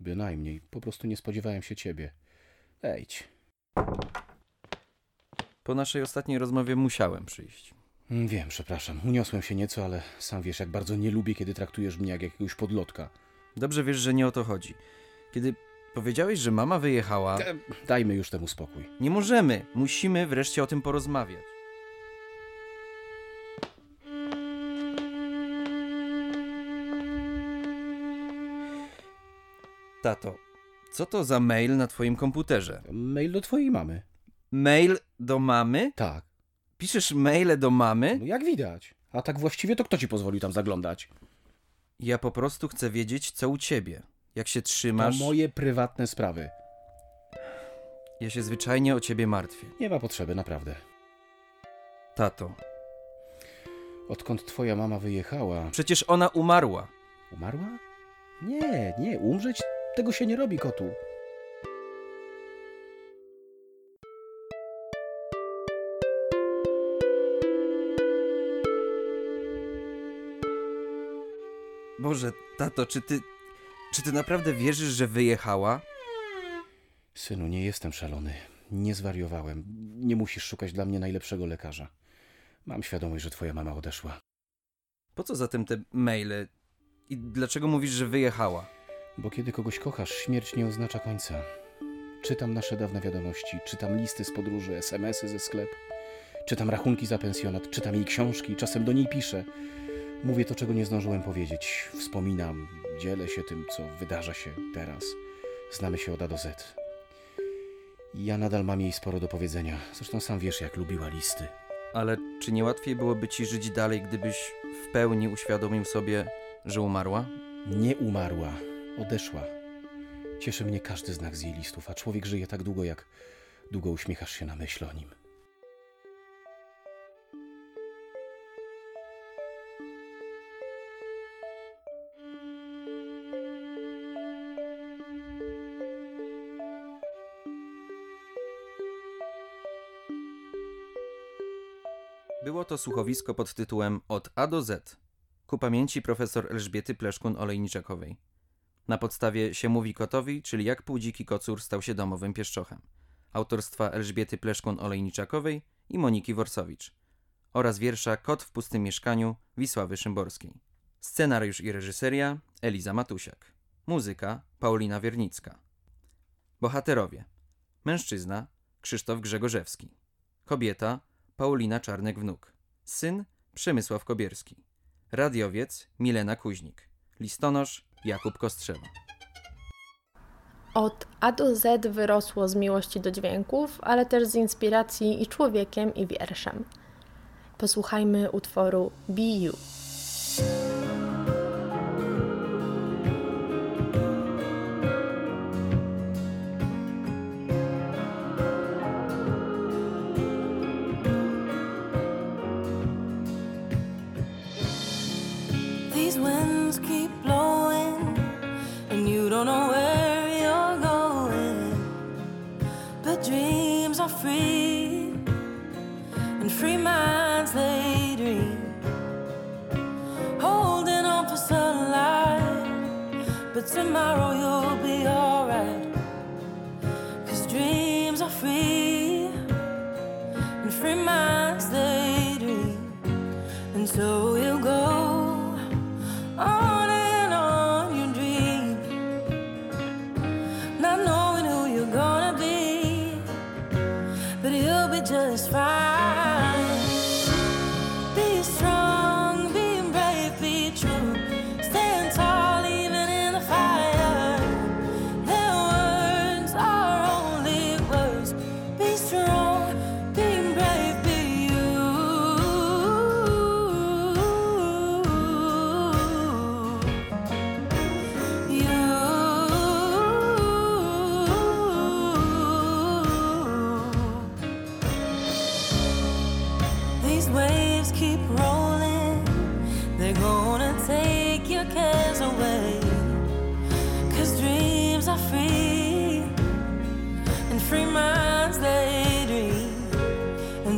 Bynajmniej, po prostu nie spodziewałem się ciebie. Wejdź. Po naszej ostatniej rozmowie musiałem przyjść. Mm, Wiem, przepraszam. Uniosłem się nieco, ale sam wiesz, jak bardzo nie lubię, kiedy traktujesz mnie jak jakiegoś podlotka. Dobrze wiesz, że nie o to chodzi. Kiedy powiedziałeś, że mama wyjechała, Dajmy już temu spokój. nie możemy. Musimy wreszcie o tym porozmawiać. Tato, co to za mail na twoim komputerze? Mail do twojej mamy. Mail do mamy? Tak. Piszesz maile do mamy? No jak widać. A tak właściwie to kto ci pozwolił tam zaglądać? Ja po prostu chcę wiedzieć, co u ciebie. Jak się To trzymasz? moje prywatne sprawy. Ja się zwyczajnie o ciebie martwię. Nie ma potrzeby, naprawdę. Tato, Odkąd twoja mama wyjechała... przecież ona umarła. Umarła? Nie, nie, umrzeć tego się nie robi, kotu. Boże, tato, czy ty. Czy ty naprawdę wierzysz, że wyjechała? Synu, nie jestem szalony. Nie zwariowałem. Nie musisz szukać dla mnie najlepszego lekarza. Mam świadomość, że twoja mama odeszła. Po co zatem te maile? I dlaczego mówisz, że wyjechała? Bo kiedy kogoś kochasz, śmierć nie oznacza końca. Czytam nasze dawne wiadomości, czytam listy z podróży, smsy ze sklepu, czytam rachunki za pensjonat, czytam jej książki, czasem do niej piszę. Mówię to, czego nie zdążyłem powiedzieć. Wspominam, dzielę się tym, co wydarza się teraz. Znamy się od A do Z. Ja nadal mam jej sporo do powiedzenia. Zresztą sam wiesz, jak lubiła listy. Ale czy nie łatwiej byłoby ci żyć dalej, gdybyś w pełni uświadomił sobie, że umarła? Nie umarła, odeszła. Cieszy mnie każdy znak z jej listów, a człowiek żyje tak długo, jak długo uśmiechasz się na myśl o nim. Było to słuchowisko pod tytułem Od A do Z ku pamięci profesor Elżbiety Pleszkun-Olejniczakowej. Na podstawie Się mówi kotowi, czyli jak półdziki kocur stał się domowym pieszczochem. Autorstwa Elżbiety Pleszkun-Olejniczakowej i Moniki Worsowicz. Oraz wiersza Kot w pustym mieszkaniu Wisławy Szymborskiej. Scenariusz i reżyseria Eliza Matusiak. Muzyka Paulina Wiernicka. Bohaterowie. Mężczyzna Krzysztof Grzegorzewski. Kobieta Paulina Czarnek-Wnuk. Syn Przemysław Kobierski. Radiowiec Milena Kuźnik. Listonosz Jakub Kostrzewa. Od A do Z wyrosło z miłości do dźwięków, ale też z inspiracji i człowiekiem, i wierszem. Posłuchajmy utworu Be You. Tomorrow you'll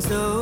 so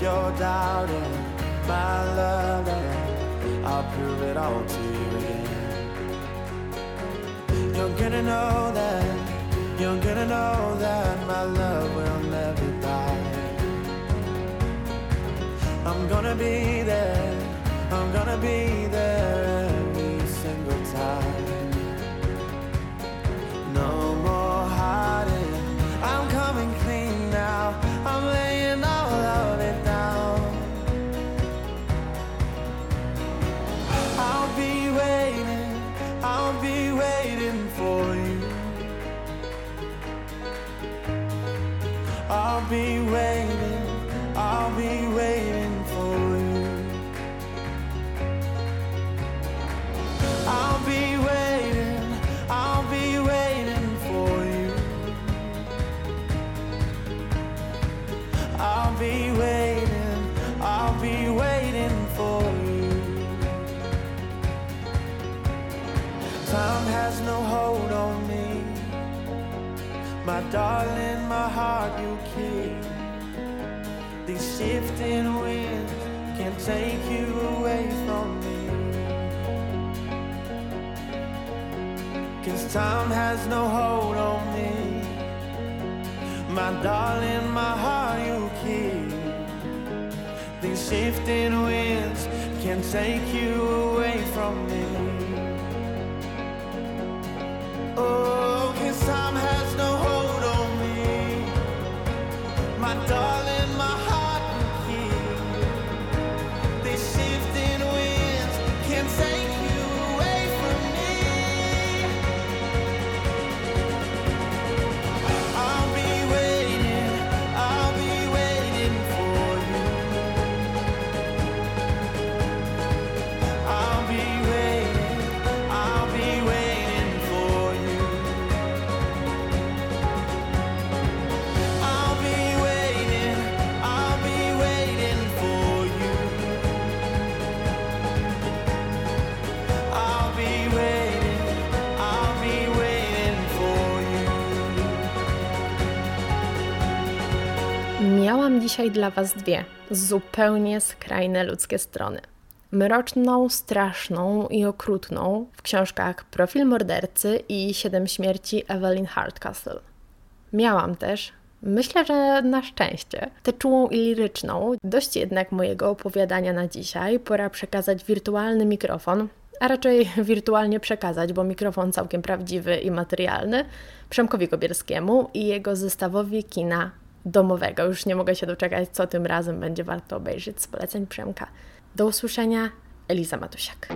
you're doubting my love, then I'll prove it all to you again. You're gonna know that, you're gonna know that my love will never die. I'm gonna be there, I'm gonna be there darling, my heart you keep. These shifting winds can't take you away from me. Cause time has no hold on me. My darling, my heart you keep. These shifting winds can't take you away from me. Oh, Dzisiaj dla Was dwie zupełnie skrajne ludzkie strony. Mroczną, straszną i okrutną w książkach Profil mordercy i Siedem śmierci Evelyn Hardcastle. Miałam też, myślę, że na szczęście, tę czułą i liryczną. Dość jednak mojego opowiadania na dzisiaj. Pora przekazać wirtualny mikrofon, a raczej [LAUGHS] wirtualnie przekazać, bo mikrofon całkiem prawdziwy i materialny, Przemkowi Kobierskiemu i jego zestawowi kina domowego. Już nie mogę się doczekać, co tym razem będzie warto obejrzeć z poleceń Przemka. Do usłyszenia, Eliza Matusiak.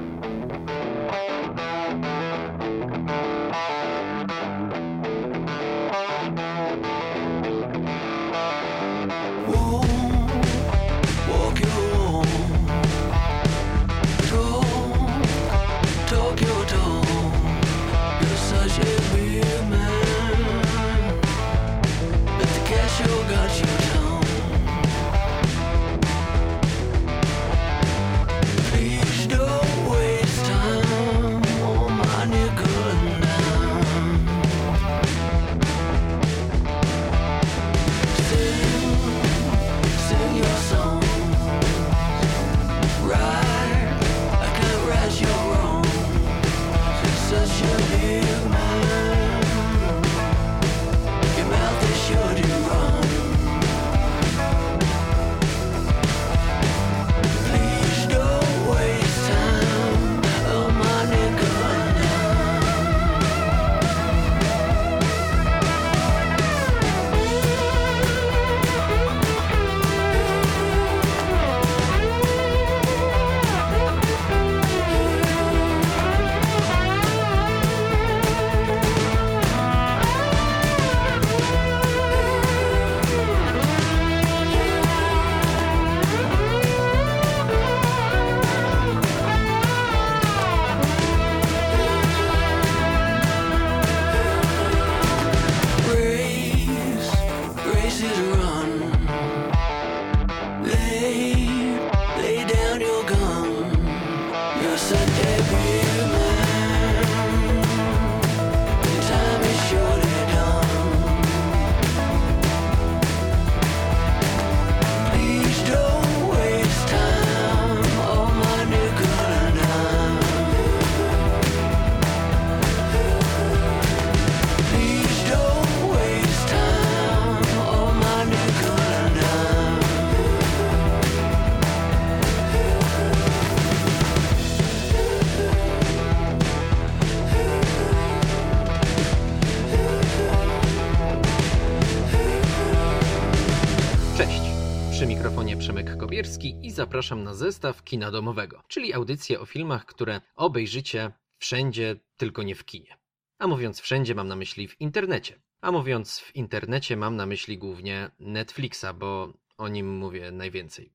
Zapraszam na zestaw kina domowego, czyli audycję o filmach, które obejrzycie wszędzie, tylko nie w kinie. A mówiąc wszędzie, mam na myśli w internecie. A mówiąc w internecie, mam na myśli głównie Netflixa, bo o nim mówię najwięcej.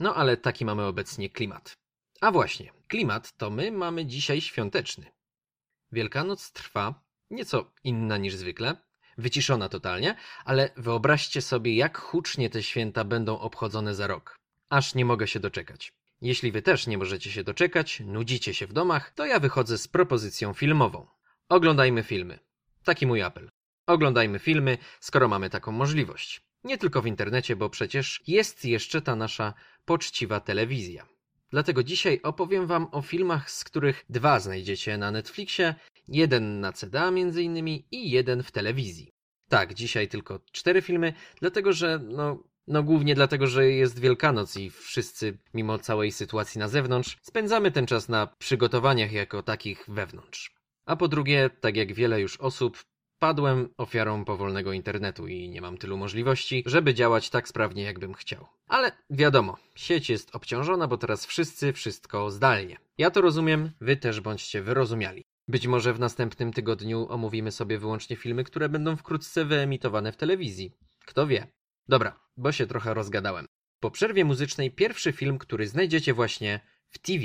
No ale taki mamy obecnie klimat. A właśnie, klimat to my mamy dzisiaj świąteczny. Wielkanoc trwa, nieco inna niż zwykle, wyciszona totalnie, ale wyobraźcie sobie, jak hucznie te święta będą obchodzone za rok. Aż nie mogę się doczekać. Jeśli wy też nie możecie się doczekać, nudzicie się w domach, to ja wychodzę z propozycją filmową. Oglądajmy filmy. Taki mój apel. Oglądajmy filmy, skoro mamy taką możliwość. Nie tylko w internecie, bo przecież jest jeszcze ta nasza poczciwa telewizja. Dlatego dzisiaj opowiem wam o filmach, z których dwa znajdziecie na Netflixie, jeden na CDA między innymi i jeden w telewizji. Tak, dzisiaj tylko cztery filmy, dlatego że, no, no głównie dlatego, że jest Wielkanoc i wszyscy, mimo całej sytuacji na zewnątrz, spędzamy ten czas na przygotowaniach jako takich wewnątrz. A po drugie, tak jak wiele już osób, padłem ofiarą powolnego internetu i nie mam tylu możliwości, żeby działać tak sprawnie, jakbym chciał. Ale wiadomo, sieć jest obciążona, bo teraz wszyscy wszystko zdalnie. Ja to rozumiem, wy też bądźcie wyrozumiali. Być może w następnym tygodniu omówimy sobie wyłącznie filmy, które będą wkrótce wyemitowane w telewizji. Kto wie? Dobra, bo się trochę rozgadałem. Po przerwie muzycznej pierwszy film, który znajdziecie właśnie w TV.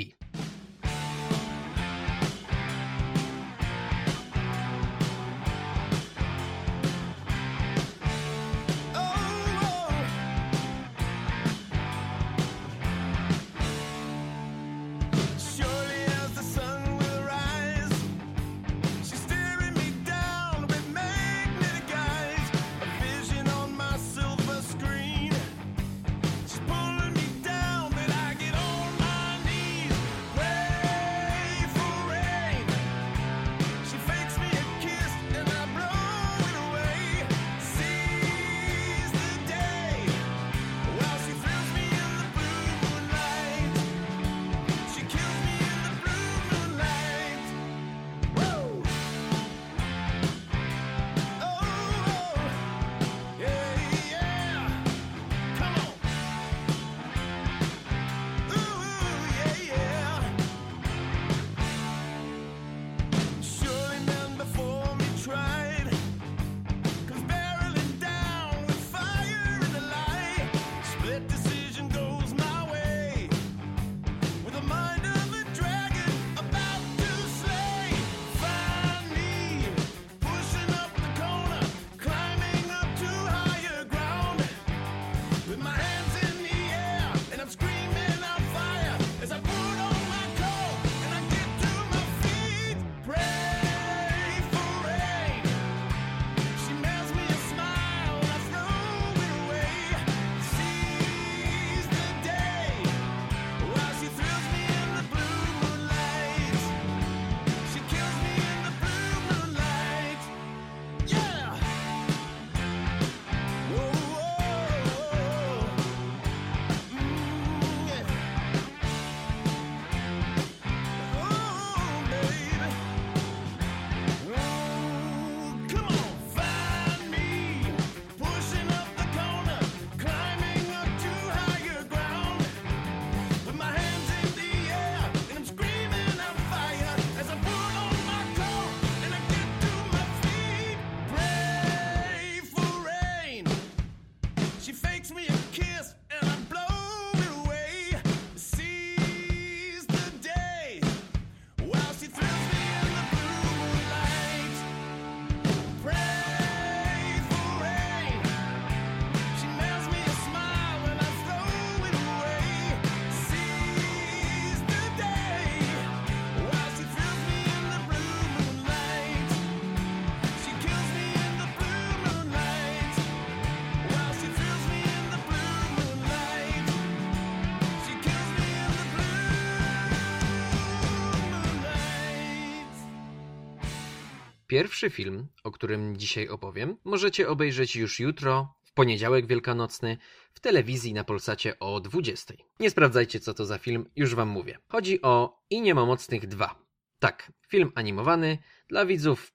Pierwszy film, o którym dzisiaj opowiem, możecie obejrzeć już jutro, w poniedziałek wielkanocny, w telewizji na Polsacie o 20. Nie sprawdzajcie, co to za film, już wam mówię. Chodzi o I Niemomocnych 2. Tak, film animowany dla widzów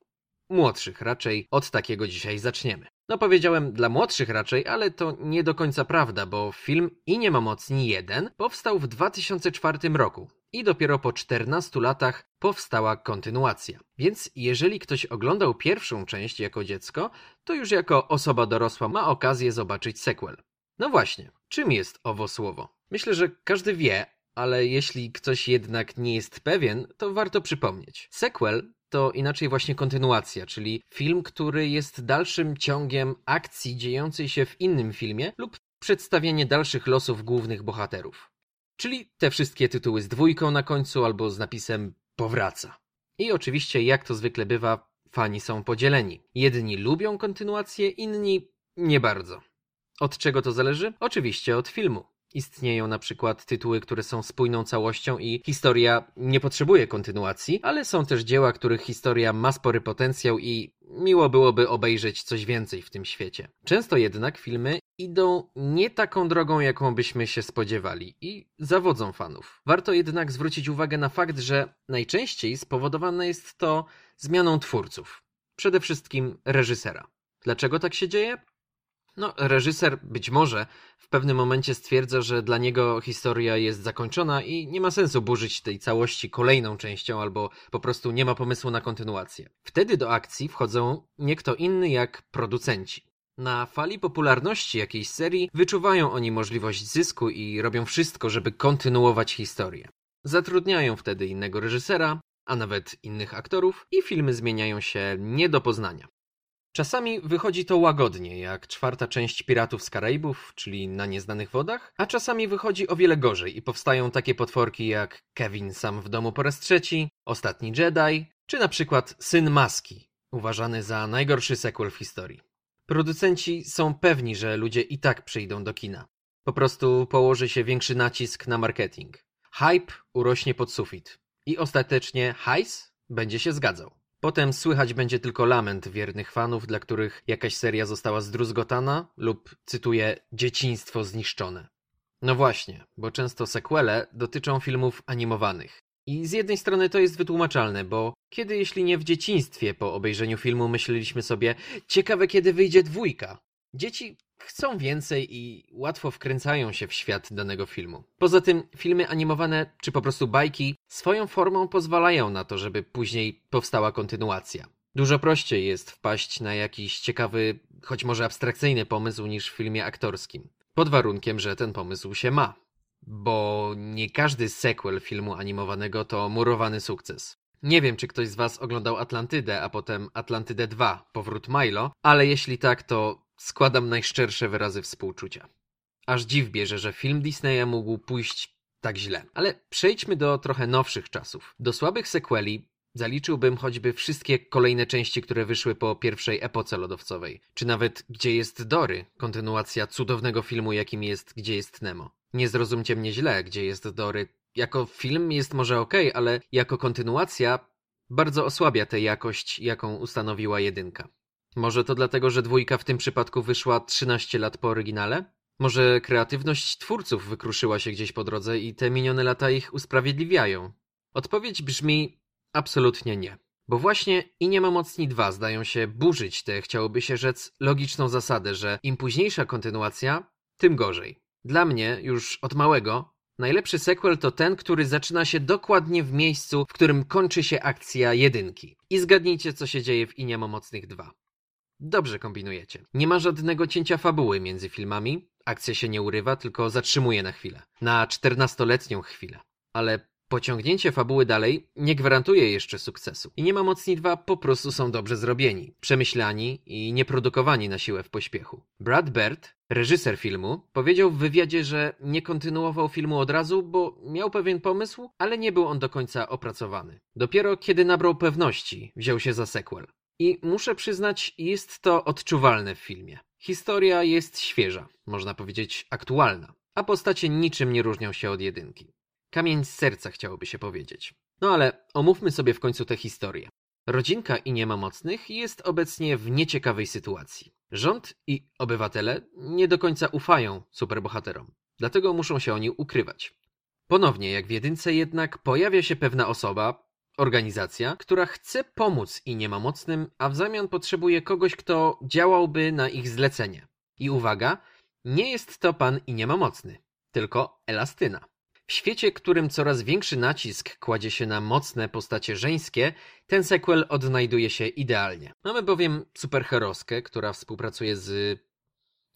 młodszych raczej. Od takiego dzisiaj zaczniemy. No powiedziałem dla młodszych raczej, ale to nie do końca prawda, bo film I nie ma mocni 1 powstał w 2004 roku i dopiero po 14 latach powstała kontynuacja. Więc jeżeli ktoś oglądał pierwszą część jako dziecko, to już jako osoba dorosła ma okazję zobaczyć sequel. No właśnie, czym jest owo słowo? Myślę, że każdy wie, ale jeśli ktoś jednak nie jest pewien, to warto przypomnieć. Sequel to inaczej właśnie kontynuacja, czyli film, który jest dalszym ciągiem akcji dziejącej się w innym filmie lub przedstawienie dalszych losów głównych bohaterów. Czyli te wszystkie tytuły z dwójką na końcu albo z napisem powraca. I oczywiście, jak to zwykle bywa, fani są podzieleni. Jedni lubią kontynuację, inni nie bardzo. Od czego to zależy? Oczywiście od filmu. Istnieją na przykład tytuły, które są spójną całością i historia nie potrzebuje kontynuacji, ale są też dzieła, których historia ma spory potencjał i miło byłoby obejrzeć coś więcej w tym świecie. Często jednak filmy idą nie taką drogą, jaką byśmy się spodziewali i zawodzą fanów. Warto jednak zwrócić uwagę na fakt, że najczęściej spowodowane jest to zmianą twórców. Przede wszystkim reżysera. Dlaczego tak się dzieje? No, reżyser być może w pewnym momencie stwierdza, że dla niego historia jest zakończona i nie ma sensu burzyć tej całości kolejną częścią, albo po prostu nie ma pomysłu na kontynuację. Wtedy do akcji wchodzą nie kto inny jak producenci. Na fali popularności jakiejś serii wyczuwają oni możliwość zysku i robią wszystko, żeby kontynuować historię. Zatrudniają wtedy innego reżysera, a nawet innych aktorów i filmy zmieniają się nie do poznania. Czasami wychodzi to łagodnie, jak czwarta część Piratów z Karaibów, czyli Na Nieznanych Wodach, a czasami wychodzi o wiele gorzej i powstają takie potworki jak Kevin sam w domu po raz trzeci, Ostatni Jedi, czy na przykład Syn Maski, uważany za najgorszy sequel w historii. Producenci są pewni, że ludzie i tak przyjdą do kina. Po prostu położy się większy nacisk na marketing. Hype urośnie pod sufit. I ostatecznie hajs będzie się zgadzał. Potem słychać będzie tylko lament wiernych fanów, dla których jakaś seria została zdruzgotana lub, cytuję, dzieciństwo zniszczone. No właśnie, bo często sequele dotyczą filmów animowanych. I z jednej strony to jest wytłumaczalne, bo kiedy jeśli nie w dzieciństwie po obejrzeniu filmu myśleliśmy sobie, ciekawe kiedy wyjdzie dwójka. Dzieci chcą więcej i łatwo wkręcają się w świat danego filmu. Poza tym filmy animowane czy po prostu bajki swoją formą pozwalają na to, żeby później powstała kontynuacja. Dużo prościej jest wpaść na jakiś ciekawy, choć może abstrakcyjny pomysł niż w filmie aktorskim. Pod warunkiem, że ten pomysł się ma. Bo nie każdy sequel filmu animowanego to murowany sukces. Nie wiem, czy ktoś z Was oglądał Atlantydę, a potem Atlantydę 2, powrót Milo, ale jeśli tak, to składam najszczersze wyrazy współczucia. Aż dziw bierze, że film Disneya mógł pójść tak źle. Ale przejdźmy do trochę nowszych czasów. Do słabych sequeli zaliczyłbym choćby wszystkie kolejne części, które wyszły po pierwszej epoce lodowcowej. Czy nawet Gdzie jest Dory, kontynuacja cudownego filmu, jakim jest Gdzie jest Nemo. Nie zrozumcie mnie źle, Gdzie jest Dory. Jako film jest może ok, ale jako kontynuacja bardzo osłabia tę jakość, jaką ustanowiła jedynka. Może to dlatego, że dwójka w tym przypadku wyszła 13 lat po oryginale? Może kreatywność twórców wykruszyła się gdzieś po drodze i te minione lata ich usprawiedliwiają? Odpowiedź brzmi absolutnie nie. Bo właśnie i nie ma mocni dwa zdają się burzyć tę, chciałoby się rzec, logiczną zasadę, że im późniejsza kontynuacja, tym gorzej. Dla mnie, już od małego, najlepszy sequel to ten, który zaczyna się dokładnie w miejscu, w którym kończy się akcja jedynki. I zgadnijcie, co się dzieje w I nie ma mocnych dwa. Dobrze kombinujecie. Nie ma żadnego cięcia fabuły między filmami. Akcja się nie urywa, tylko zatrzymuje na chwilę. Na 14-letnią chwilę. Ale pociągnięcie fabuły dalej nie gwarantuje jeszcze sukcesu. I nie ma mocni dwa po prostu są dobrze zrobieni, przemyślani i nieprodukowani na siłę w pośpiechu. Brad Bird, reżyser filmu, powiedział w wywiadzie, że nie kontynuował filmu od razu, bo miał pewien pomysł, ale nie był on do końca opracowany. Dopiero kiedy nabrał pewności, wziął się za sequel. I muszę przyznać, jest to odczuwalne w filmie. Historia jest świeża, można powiedzieć aktualna, a postacie niczym nie różnią się od jedynki. Kamień z serca chciałoby się powiedzieć. No ale omówmy sobie w końcu tę historię. Rodzinka i nie ma mocnych jest obecnie w nieciekawej sytuacji. Rząd i obywatele nie do końca ufają superbohaterom, dlatego muszą się oni ukrywać. Ponownie, jak w jedynce jednak, pojawia się pewna osoba, organizacja, która chce pomóc i nie ma mocnym, a w zamian potrzebuje kogoś, kto działałby na ich zlecenie. I uwaga, nie jest to pan i nie ma mocny, tylko Elastyna. W świecie, którym coraz większy nacisk kładzie się na mocne postacie żeńskie, ten sequel odnajduje się idealnie. Mamy bowiem superheroskę, która współpracuje z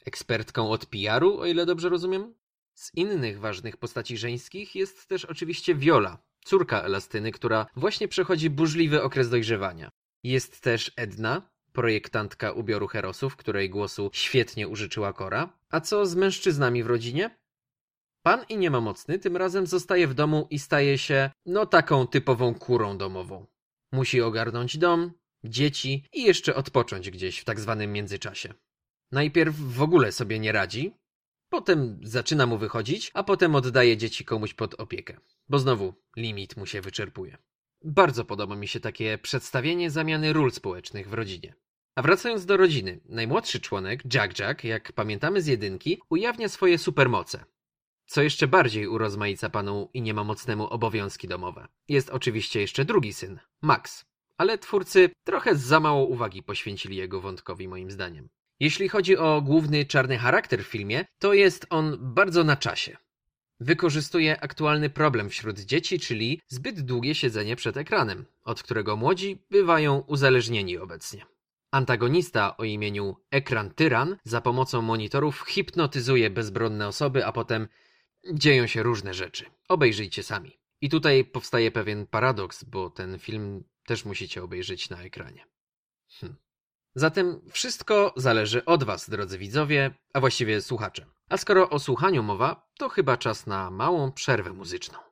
ekspertką od PR-u, o ile dobrze rozumiem. Z innych ważnych postaci żeńskich jest też oczywiście Viola, córka Elastyny, która właśnie przechodzi burzliwy okres dojrzewania. Jest też Edna, projektantka ubioru herosów, której głosu świetnie użyczyła Kora. A co z mężczyznami w rodzinie? Pan i nie ma mocny tym razem zostaje w domu i staje się, no taką typową kurą domową. Musi ogarnąć dom, dzieci i jeszcze odpocząć gdzieś w tak zwanym międzyczasie. Najpierw w ogóle sobie nie radzi, potem zaczyna mu wychodzić, a potem oddaje dzieci komuś pod opiekę, bo znowu limit mu się wyczerpuje. Bardzo podoba mi się takie przedstawienie zamiany ról społecznych w rodzinie. A wracając do rodziny, najmłodszy członek, Jack Jack, jak pamiętamy z jedynki, ujawnia swoje supermoce. Co jeszcze bardziej urozmaica panu i nie ma mocnemu obowiązki domowe. Jest oczywiście jeszcze drugi syn, Max. Ale twórcy trochę za mało uwagi poświęcili jego wątkowi moim zdaniem. Jeśli chodzi o główny czarny charakter w filmie, to jest on bardzo na czasie. Wykorzystuje aktualny problem wśród dzieci, czyli zbyt długie siedzenie przed ekranem, od którego młodzi bywają uzależnieni obecnie. Antagonista o imieniu Ekran Tyran za pomocą monitorów hipnotyzuje bezbronne osoby, a potem dzieją się różne rzeczy. Obejrzyjcie sami. I tutaj powstaje pewien paradoks, bo ten film też musicie obejrzeć na ekranie. Hm. Zatem wszystko zależy od Was, drodzy widzowie, a właściwie słuchacze. A skoro o słuchaniu mowa, to chyba czas na małą przerwę muzyczną.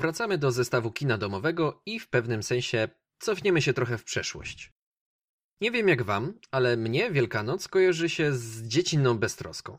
Powracamy do zestawu kina domowego i w pewnym sensie cofniemy się trochę w przeszłość. Nie wiem jak wam, ale mnie Wielkanoc kojarzy się z dziecinną beztroską.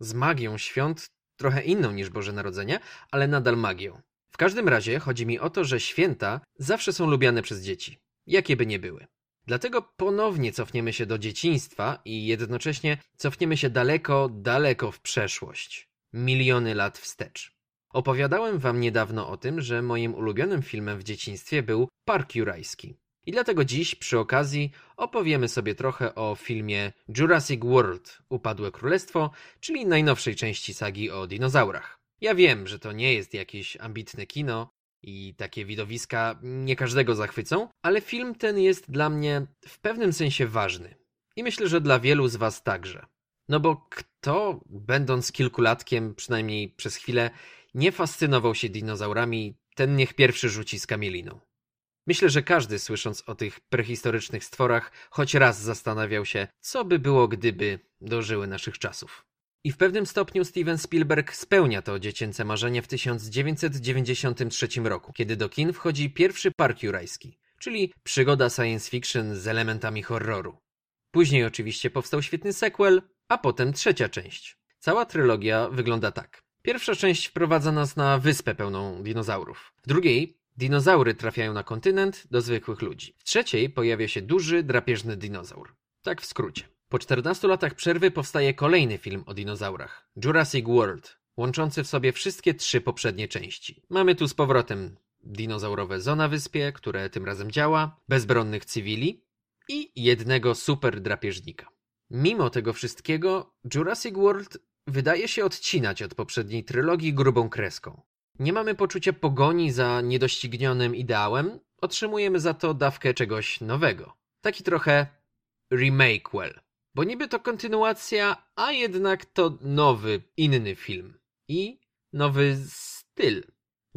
Z magią świąt, trochę inną niż Boże Narodzenie, ale nadal magią. W każdym razie chodzi mi o to, że święta zawsze są lubiane przez dzieci, jakie by nie były. Dlatego ponownie cofniemy się do dzieciństwa i jednocześnie cofniemy się daleko, daleko w przeszłość. Miliony lat wstecz. Opowiadałem wam niedawno o tym, że moim ulubionym filmem w dzieciństwie był Park Jurajski. I dlatego dziś przy okazji opowiemy sobie trochę o filmie Jurassic World Upadłe Królestwo, czyli najnowszej części sagi o dinozaurach. Ja wiem, że to nie jest jakieś ambitne kino i takie widowiska nie każdego zachwycą, ale film ten jest dla mnie w pewnym sensie ważny. I myślę, że dla wielu z was także. No bo kto, będąc kilkulatkiem, przynajmniej przez chwilę, nie fascynował się dinozaurami, ten niech pierwszy rzuci z kamieliną. Myślę, że każdy słysząc o tych prehistorycznych stworach, choć raz zastanawiał się, co by było, gdyby dożyły naszych czasów. I w pewnym stopniu Steven Spielberg spełnia to dziecięce marzenie w 1993 roku, kiedy do kin wchodzi pierwszy Park Jurajski, czyli przygoda science fiction z elementami horroru. Później oczywiście powstał świetny sequel, a potem trzecia część. Cała trylogia wygląda tak. Pierwsza część wprowadza nas na wyspę pełną dinozaurów. W drugiej dinozaury trafiają na kontynent do zwykłych ludzi. W trzeciej pojawia się duży, drapieżny dinozaur. Tak w skrócie. Po 14 latach przerwy powstaje kolejny film o dinozaurach Jurassic World, łączący w sobie wszystkie trzy poprzednie części. Mamy tu z powrotem dinozaurowe zoo na wyspie, które tym razem działa, bezbronnych cywili i jednego super drapieżnika. Mimo tego wszystkiego, Jurassic World wydaje się odcinać od poprzedniej trylogii grubą kreską. Nie mamy poczucia pogoni za niedoścignionym ideałem, otrzymujemy za to dawkę czegoś nowego. Taki trochę remake'well. Bo niby to kontynuacja, a jednak to nowy, inny film. I nowy styl.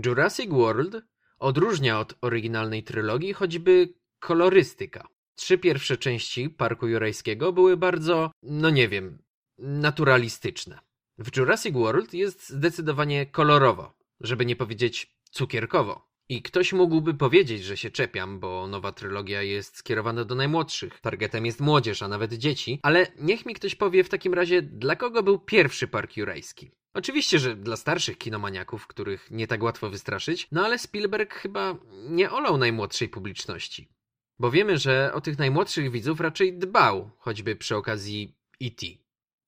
Jurassic World odróżnia od oryginalnej trylogii choćby kolorystyka. Trzy pierwsze części Parku Jurajskiego były bardzo, no nie wiem, naturalistyczne. W Jurassic World jest zdecydowanie kolorowo, żeby nie powiedzieć cukierkowo. I ktoś mógłby powiedzieć, że się czepiam, bo nowa trylogia jest skierowana do najmłodszych. Targetem jest młodzież, a nawet dzieci. Ale niech mi ktoś powie w takim razie, dla kogo był pierwszy Park Jurajski. Oczywiście, że dla starszych kinomaniaków, których nie tak łatwo wystraszyć, no ale Spielberg chyba nie olał najmłodszej publiczności. Bo wiemy, że o tych najmłodszych widzów raczej dbał, choćby przy okazji E.T.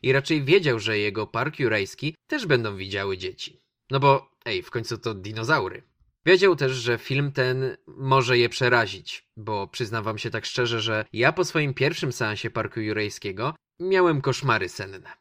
I raczej wiedział, że jego Park Jurajski też będą widziały dzieci. No bo, ej, w końcu to dinozaury. Wiedział też, że film ten może je przerazić, bo przyznam wam się tak szczerze, że ja po swoim pierwszym seansie Parku Jurajskiego miałem koszmary senne.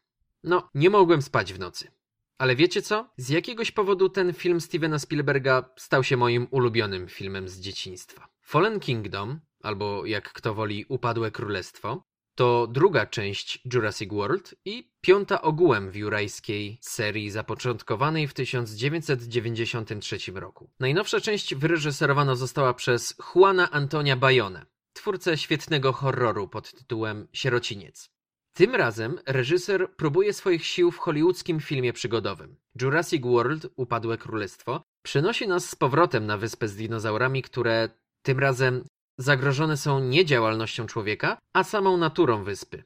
No, nie mogłem spać w nocy. Ale wiecie co? Z jakiegoś powodu ten film Stevena Spielberga stał się moim ulubionym filmem z dzieciństwa. Fallen Kingdom, albo jak kto woli Upadłe Królestwo, to druga część Jurassic World i piąta ogółem w jurajskiej serii zapoczątkowanej w 1993 roku. Najnowsza część wyreżyserowana została przez Juana Antonia Bayone, twórcę świetnego horroru pod tytułem Sierociniec. Tym razem reżyser próbuje swoich sił w hollywoodzkim filmie przygodowym. Jurassic World Upadłe Królestwo przenosi nas z powrotem na wyspę z dinozaurami, które tym razem zagrożone są nie działalnością człowieka, a samą naturą wyspy.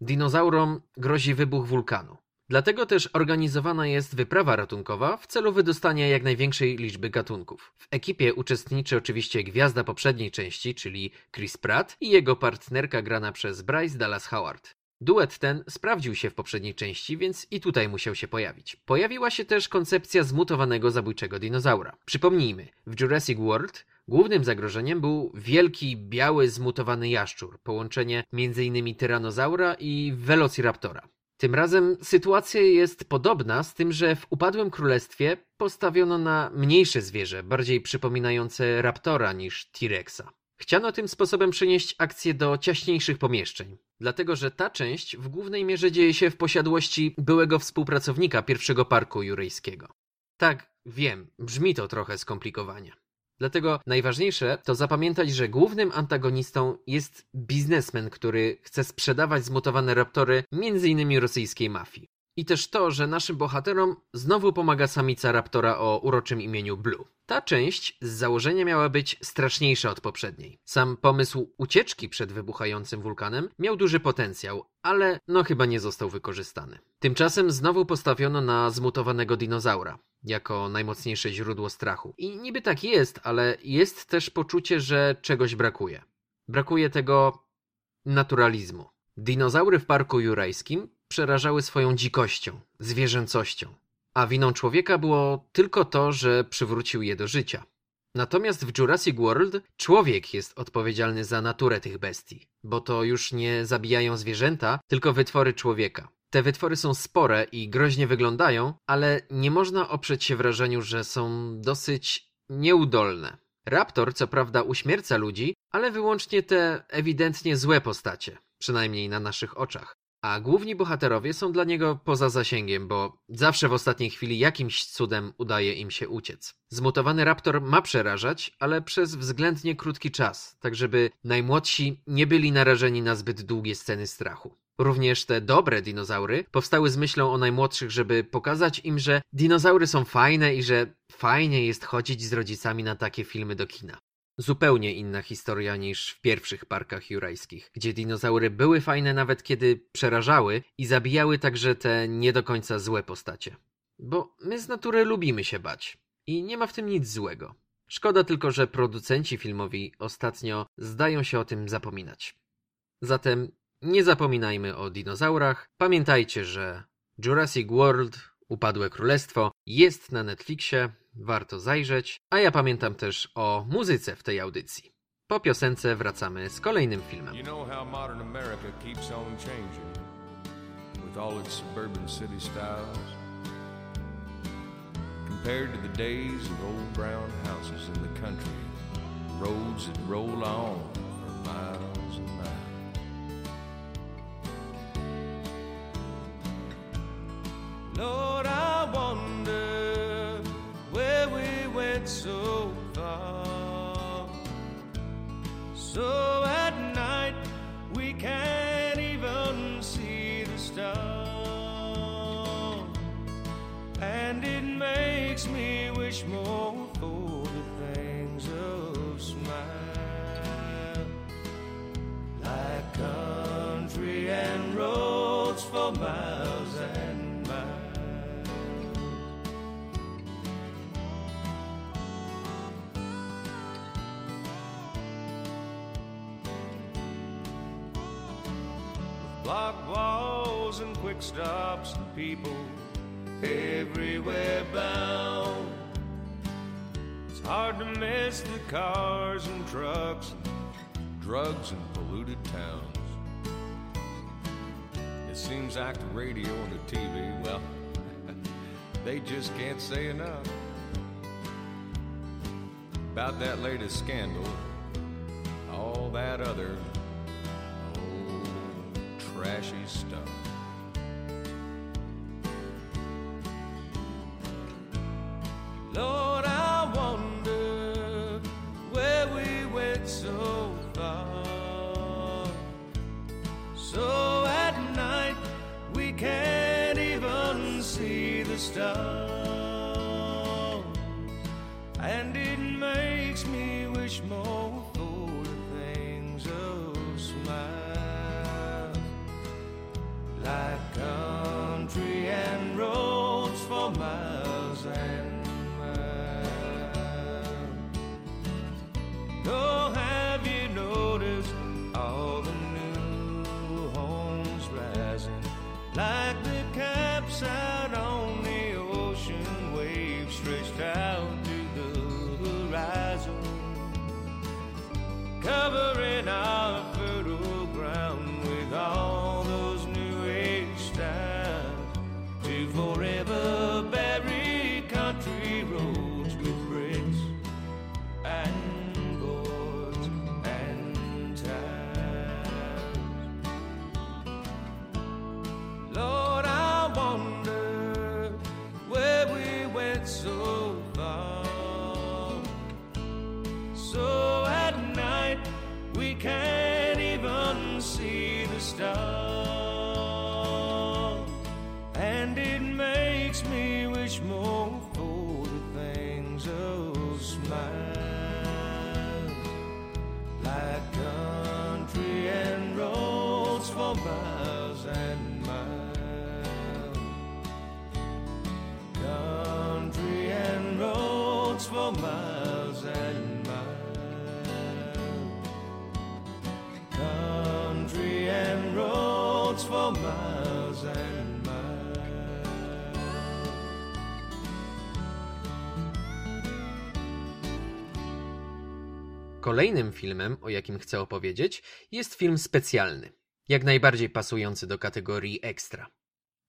Dinozaurom grozi wybuch wulkanu. Dlatego też organizowana jest wyprawa ratunkowa w celu wydostania jak największej liczby gatunków. W ekipie uczestniczy oczywiście gwiazda poprzedniej części, czyli Chris Pratt i jego partnerka grana przez Bryce Dallas Howard. Duet ten sprawdził się w poprzedniej części, więc i tutaj musiał się pojawić. Pojawiła się też koncepcja zmutowanego zabójczego dinozaura. Przypomnijmy, w Jurassic World Głównym zagrożeniem był wielki, biały, zmutowany jaszczur, połączenie m.in. tyranozaura i velociraptora. Tym razem sytuacja jest podobna, z tym, że w upadłym królestwie postawiono na mniejsze zwierzę, bardziej przypominające raptora niż T-Rexa. Chciano tym sposobem przenieść akcję do ciaśniejszych pomieszczeń, dlatego że ta część w głównej mierze dzieje się w posiadłości byłego współpracownika pierwszego parku jurejskiego. Tak, wiem, brzmi to trochę skomplikowanie. Dlatego najważniejsze to zapamiętać, że głównym antagonistą jest biznesmen, który chce sprzedawać zmutowane raptory m.in. rosyjskiej mafii. I też to, że naszym bohaterom znowu pomaga samica raptora o uroczym imieniu Blue. Ta część z założenia miała być straszniejsza od poprzedniej. Sam pomysł ucieczki przed wybuchającym wulkanem miał duży potencjał, ale no chyba nie został wykorzystany. Tymczasem znowu postawiono na zmutowanego dinozaura jako najmocniejsze źródło strachu. I niby tak jest, ale jest też poczucie, że czegoś brakuje. Brakuje tego naturalizmu. Dinozaury w parku jurajskim przerażały swoją dzikością, zwierzęcością, a winą człowieka było tylko to, że przywrócił je do życia. Natomiast w Jurassic World człowiek jest odpowiedzialny za naturę tych bestii, bo to już nie zabijają zwierzęta, tylko wytwory człowieka. Te wytwory są spore i groźnie wyglądają, ale nie można oprzeć się wrażeniu, że są dosyć nieudolne. Raptor co prawda uśmierca ludzi, ale wyłącznie te ewidentnie złe postacie, przynajmniej na naszych oczach. A główni bohaterowie są dla niego poza zasięgiem, bo zawsze w ostatniej chwili jakimś cudem udaje im się uciec. Zmutowany raptor ma przerażać, ale przez względnie krótki czas, tak żeby najmłodsi nie byli narażeni na zbyt długie sceny strachu. Również te dobre dinozaury powstały z myślą o najmłodszych, żeby pokazać im, że dinozaury są fajne i że fajnie jest chodzić z rodzicami na takie filmy do kina. Zupełnie inna historia niż w pierwszych parkach jurajskich, gdzie dinozaury były fajne nawet kiedy przerażały i zabijały także te nie do końca złe postacie. Bo my z natury lubimy się bać i nie ma w tym nic złego. Szkoda tylko, że producenci filmowi ostatnio zdają się o tym zapominać. Zatem nie zapominajmy o dinozaurach. Pamiętajcie, że Jurassic World Upadłe Królestwo jest na Netflixie, warto zajrzeć, a ja pamiętam też o muzyce w tej audycji. Po piosence wracamy z kolejnym filmem. You know how modern America keeps on changing with all its suburban city styles compared to the days of old brown houses in the country, roads that roll on for miles and miles. Lord, I wonder where we went so far. So at night we can't even see the stars. And it makes me wish more for the things of smile. Like country and roads for miles quick stops and people everywhere bound. It's hard to miss the cars and trucks, and drugs and polluted towns. It seems like the radio and the TV, well, [LAUGHS] they just can't say enough about that latest scandal, Kolejnym filmem, o jakim chcę opowiedzieć, jest film specjalny, jak najbardziej pasujący do kategorii ekstra.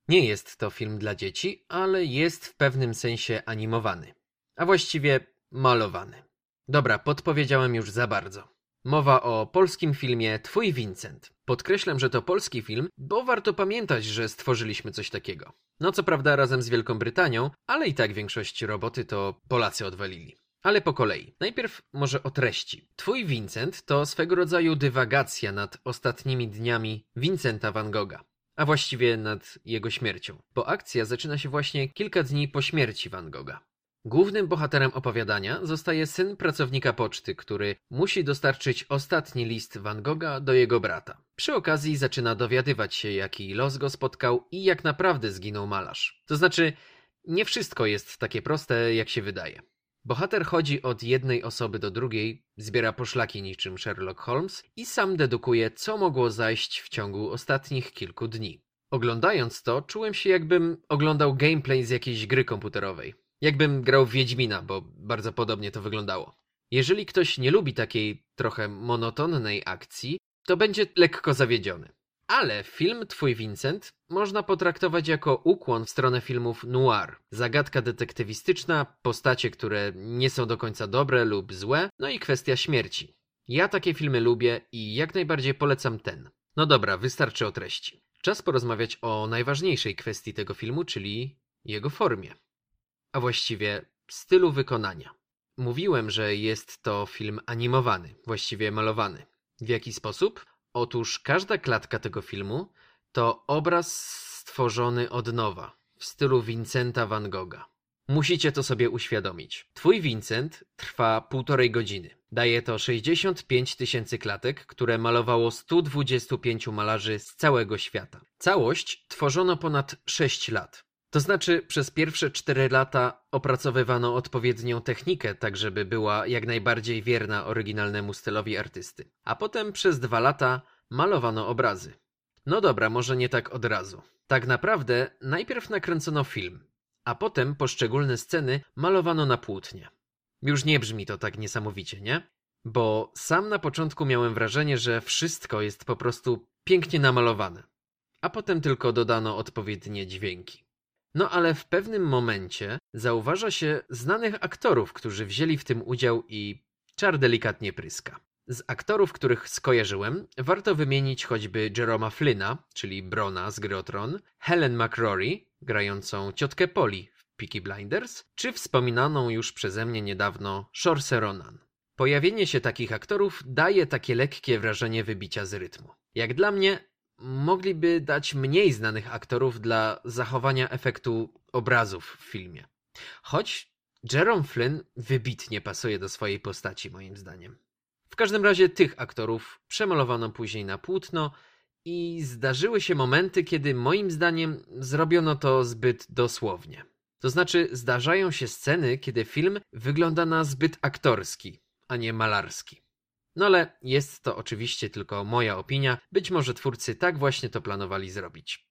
Nie jest to film dla dzieci, ale jest w pewnym sensie animowany, a właściwie malowany. Dobra, podpowiedziałem już za bardzo. Mowa o polskim filmie Twój Vincent. Podkreślam, że to polski film, bo warto pamiętać, że stworzyliśmy coś takiego. No co prawda razem z Wielką Brytanią, ale i tak większość roboty to Polacy odwalili. Ale po kolei. Najpierw może o treści. Twój Vincent to swego rodzaju dywagacja nad ostatnimi dniami Vincenta van Gogha, a właściwie nad jego śmiercią, bo akcja zaczyna się właśnie kilka dni po śmierci van Gogha. Głównym bohaterem opowiadania zostaje syn pracownika poczty, który musi dostarczyć ostatni list Van Gogha do jego brata. Przy okazji zaczyna dowiadywać się, jaki los go spotkał i jak naprawdę zginął malarz. To znaczy, nie wszystko jest takie proste, jak się wydaje. Bohater chodzi od jednej osoby do drugiej, zbiera poszlaki niczym Sherlock Holmes i sam dedukuje, co mogło zajść w ciągu ostatnich kilku dni. Oglądając to, czułem się jakbym oglądał gameplay z jakiejś gry komputerowej. Jakbym grał w Wiedźmina, bo bardzo podobnie to wyglądało. Jeżeli ktoś nie lubi takiej trochę monotonnej akcji, to będzie lekko zawiedziony. Ale film Twój Vincent można potraktować jako ukłon w stronę filmów noir. Zagadka detektywistyczna, postacie, które nie są do końca dobre lub złe, no i kwestia śmierci. Ja takie filmy lubię i jak najbardziej polecam ten. No dobra, wystarczy o treści. Czas porozmawiać o najważniejszej kwestii tego filmu, czyli jego formie a właściwie stylu wykonania. Mówiłem, że jest to film animowany, właściwie malowany. W jaki sposób? Otóż każda klatka tego filmu to obraz stworzony od nowa, w stylu Vincenta van Gogha. Musicie to sobie uświadomić. Twój Vincent trwa półtorej godziny. Daje to 65 tysięcy klatek, które malowało 125 malarzy z całego świata. Całość tworzono ponad 6 lat. To znaczy, przez pierwsze cztery lata opracowywano odpowiednią technikę, tak żeby była jak najbardziej wierna oryginalnemu stylowi artysty. A potem przez dwa lata malowano obrazy. No dobra, może nie tak od razu. Tak naprawdę najpierw nakręcono film, a potem poszczególne sceny malowano na płótnie. Już nie brzmi to tak niesamowicie, nie? Bo sam na początku miałem wrażenie, że wszystko jest po prostu pięknie namalowane, a potem tylko dodano odpowiednie dźwięki. No ale w pewnym momencie zauważa się znanych aktorów, którzy wzięli w tym udział i czar delikatnie pryska. Z aktorów, których skojarzyłem, warto wymienić choćby Jeroma Flynna, czyli Brona z gry o Tron, Helen McRory, grającą ciotkę Polly w Peaky Blinders, czy wspominaną już przeze mnie niedawno Saoirse Ronan. Pojawienie się takich aktorów daje takie lekkie wrażenie wybicia z rytmu. Jak dla mnie mogliby dać mniej znanych aktorów dla zachowania efektu obrazów w filmie. Choć Jerome Flynn wybitnie pasuje do swojej postaci, moim zdaniem. W każdym razie tych aktorów przemalowano później na płótno i zdarzyły się momenty, kiedy moim zdaniem zrobiono to zbyt dosłownie. To znaczy, zdarzają się sceny, kiedy film wygląda na zbyt aktorski, a nie malarski. No ale jest to oczywiście tylko moja opinia, być może twórcy tak właśnie to planowali zrobić.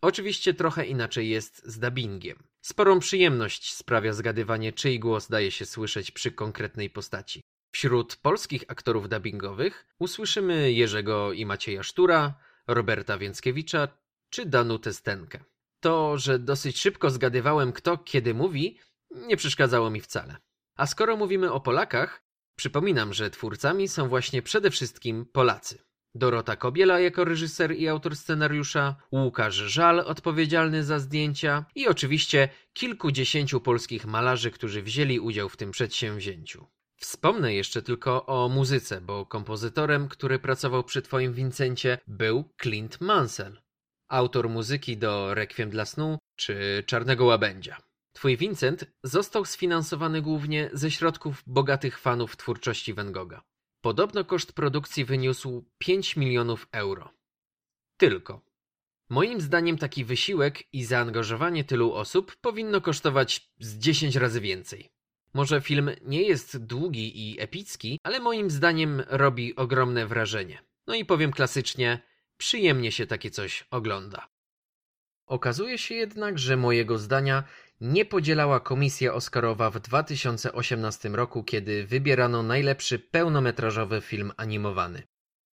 Oczywiście trochę inaczej jest z dubbingiem. Sporą przyjemność sprawia zgadywanie, czyj głos daje się słyszeć przy konkretnej postaci. Wśród polskich aktorów dubbingowych usłyszymy Jerzego i Macieja Sztura, Roberta Więckiewicza czy Danutę Stenkę. To, że dosyć szybko zgadywałem kto kiedy mówi, nie przeszkadzało mi wcale. A skoro mówimy o Polakach, Przypominam, że twórcami są właśnie przede wszystkim Polacy. Dorota Kobiela jako reżyser i autor scenariusza, Łukasz Żal odpowiedzialny za zdjęcia i oczywiście kilkudziesięciu polskich malarzy, którzy wzięli udział w tym przedsięwzięciu. Wspomnę jeszcze tylko o muzyce, bo kompozytorem, który pracował przy Twoim Vincencie był Clint Mansell, autor muzyki do Requiem dla snu czy Czarnego Łabędzia. Twój Vincent został sfinansowany głównie ze środków bogatych fanów twórczości Van Gogha. Podobno koszt produkcji wyniósł 5 milionów euro. Tylko. Moim zdaniem taki wysiłek i zaangażowanie tylu osób powinno kosztować z 10 razy więcej. Może film nie jest długi i epicki, ale moim zdaniem robi ogromne wrażenie. No i powiem klasycznie, przyjemnie się takie coś ogląda. Okazuje się jednak, że mojego zdania nie podzielała komisja Oscarowa w 2018 roku, kiedy wybierano najlepszy pełnometrażowy film animowany.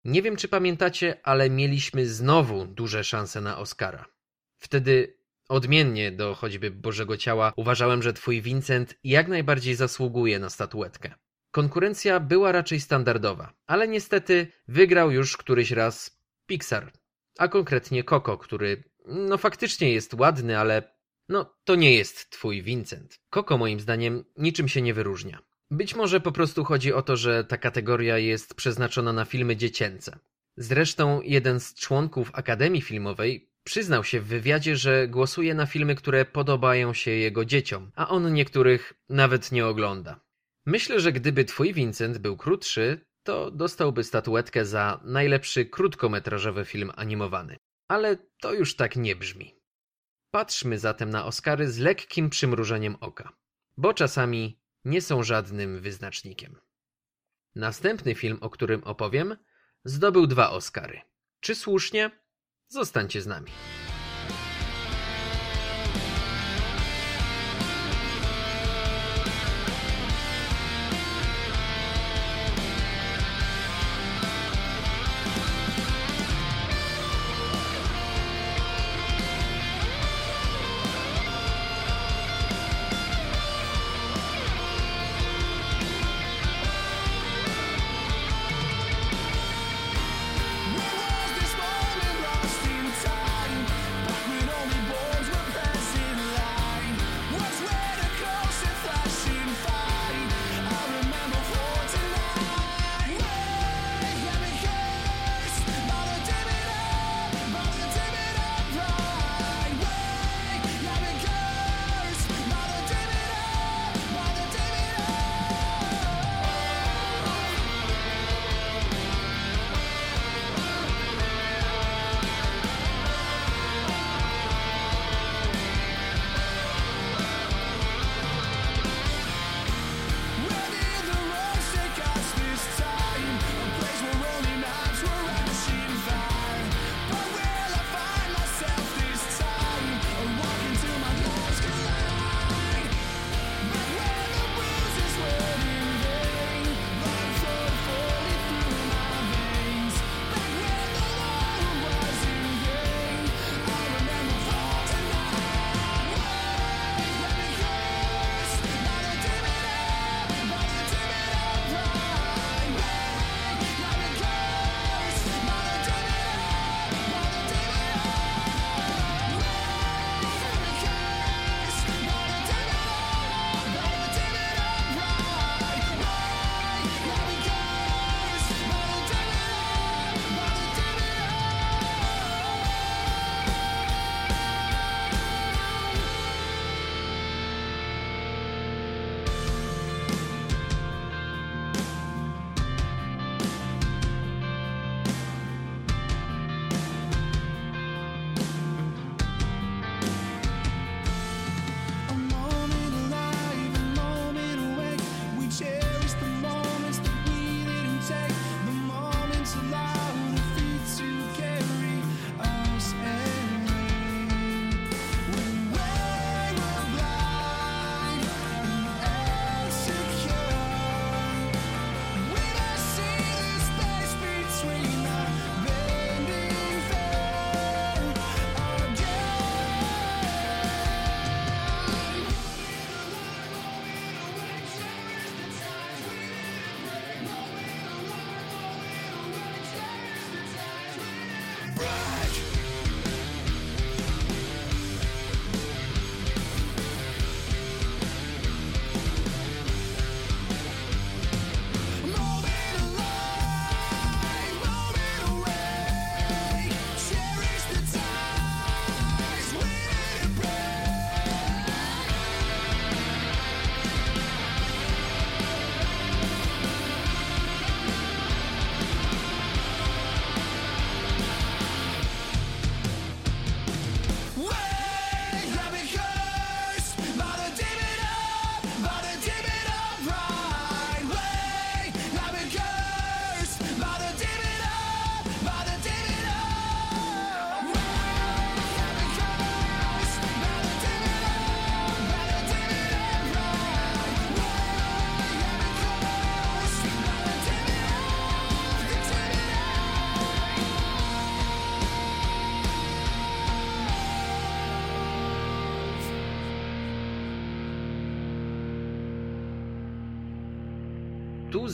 Nie wiem, czy pamiętacie, ale mieliśmy znowu duże szanse na Oscara. Wtedy, odmiennie do choćby Bożego Ciała, uważałem, że twój Vincent jak najbardziej zasługuje na statuetkę. Konkurencja była raczej standardowa, ale niestety wygrał już któryś raz Pixar, a konkretnie Coco, który no faktycznie jest ładny, ale no to nie jest twój Vincent. Coco moim zdaniem niczym się nie wyróżnia. Być może po prostu chodzi o to, że ta kategoria jest przeznaczona na filmy dziecięce. Zresztą jeden z członków Akademii Filmowej przyznał się w wywiadzie, że głosuje na filmy, które podobają się jego dzieciom, a on niektórych nawet nie ogląda. Myślę, że gdyby twój Vincent był krótszy, to dostałby statuetkę za najlepszy krótkometrażowy film animowany. Ale to już tak nie brzmi. Patrzmy zatem na Oscary z lekkim przymrużeniem oka, bo czasami nie są żadnym wyznacznikiem. Następny film, o którym opowiem, zdobył dwa Oscary. Czy słusznie? Zostańcie z nami.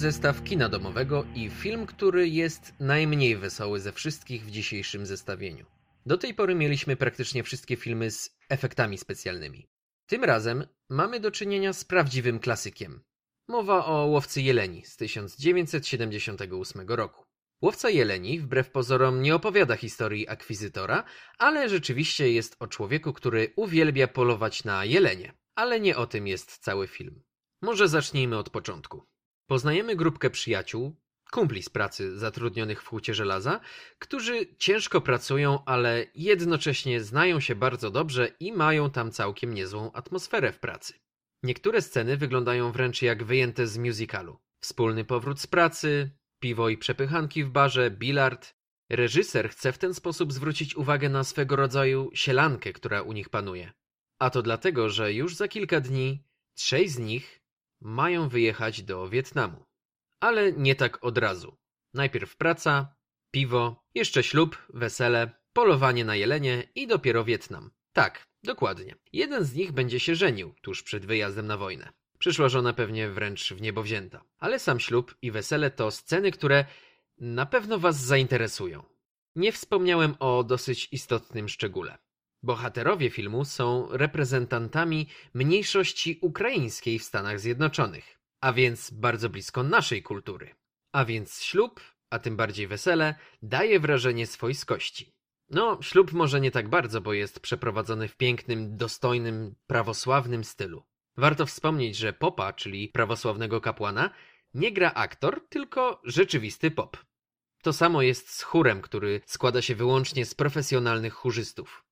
Zestaw kina domowego i film, który jest najmniej wesoły ze wszystkich w dzisiejszym zestawieniu. Do tej pory mieliśmy praktycznie wszystkie filmy z efektami specjalnymi. Tym razem mamy do czynienia z prawdziwym klasykiem. Mowa o Łowcy Jeleni z 1978 roku. Łowca Jeleni, wbrew pozorom, nie opowiada historii akwizytora, ale rzeczywiście jest o człowieku, który uwielbia polować na jelenie. Ale nie o tym jest cały film. Może zacznijmy od początku. Poznajemy grupkę przyjaciół, kumpli z pracy zatrudnionych w hucie żelaza, którzy ciężko pracują, ale jednocześnie znają się bardzo dobrze i mają tam całkiem niezłą atmosferę w pracy. Niektóre sceny wyglądają wręcz jak wyjęte z musicalu. Wspólny powrót z pracy, piwo i przepychanki w barze, bilard. Reżyser chce w ten sposób zwrócić uwagę na swego rodzaju sielankę, która u nich panuje. A to dlatego, że już za kilka dni trzej z nich mają wyjechać do Wietnamu. Ale nie tak od razu. Najpierw praca, piwo, jeszcze ślub, wesele, polowanie na jelenie i dopiero Wietnam. Tak, dokładnie. Jeden z nich będzie się żenił tuż przed wyjazdem na wojnę. Przyszła żona pewnie wręcz w niebo wzięta. Ale sam ślub i wesele to sceny, które na pewno Was zainteresują. Nie wspomniałem o dosyć istotnym szczególe. Bohaterowie filmu są reprezentantami mniejszości ukraińskiej w Stanach Zjednoczonych, a więc bardzo blisko naszej kultury. A więc ślub, a tym bardziej wesele, daje wrażenie swojskości. No, ślub może nie tak bardzo, bo jest przeprowadzony w pięknym, dostojnym, prawosławnym stylu. Warto wspomnieć, że popa, czyli prawosławnego kapłana, nie gra aktor, tylko rzeczywisty pop. To samo jest z chórem, który składa się wyłącznie z profesjonalnych chórzystów.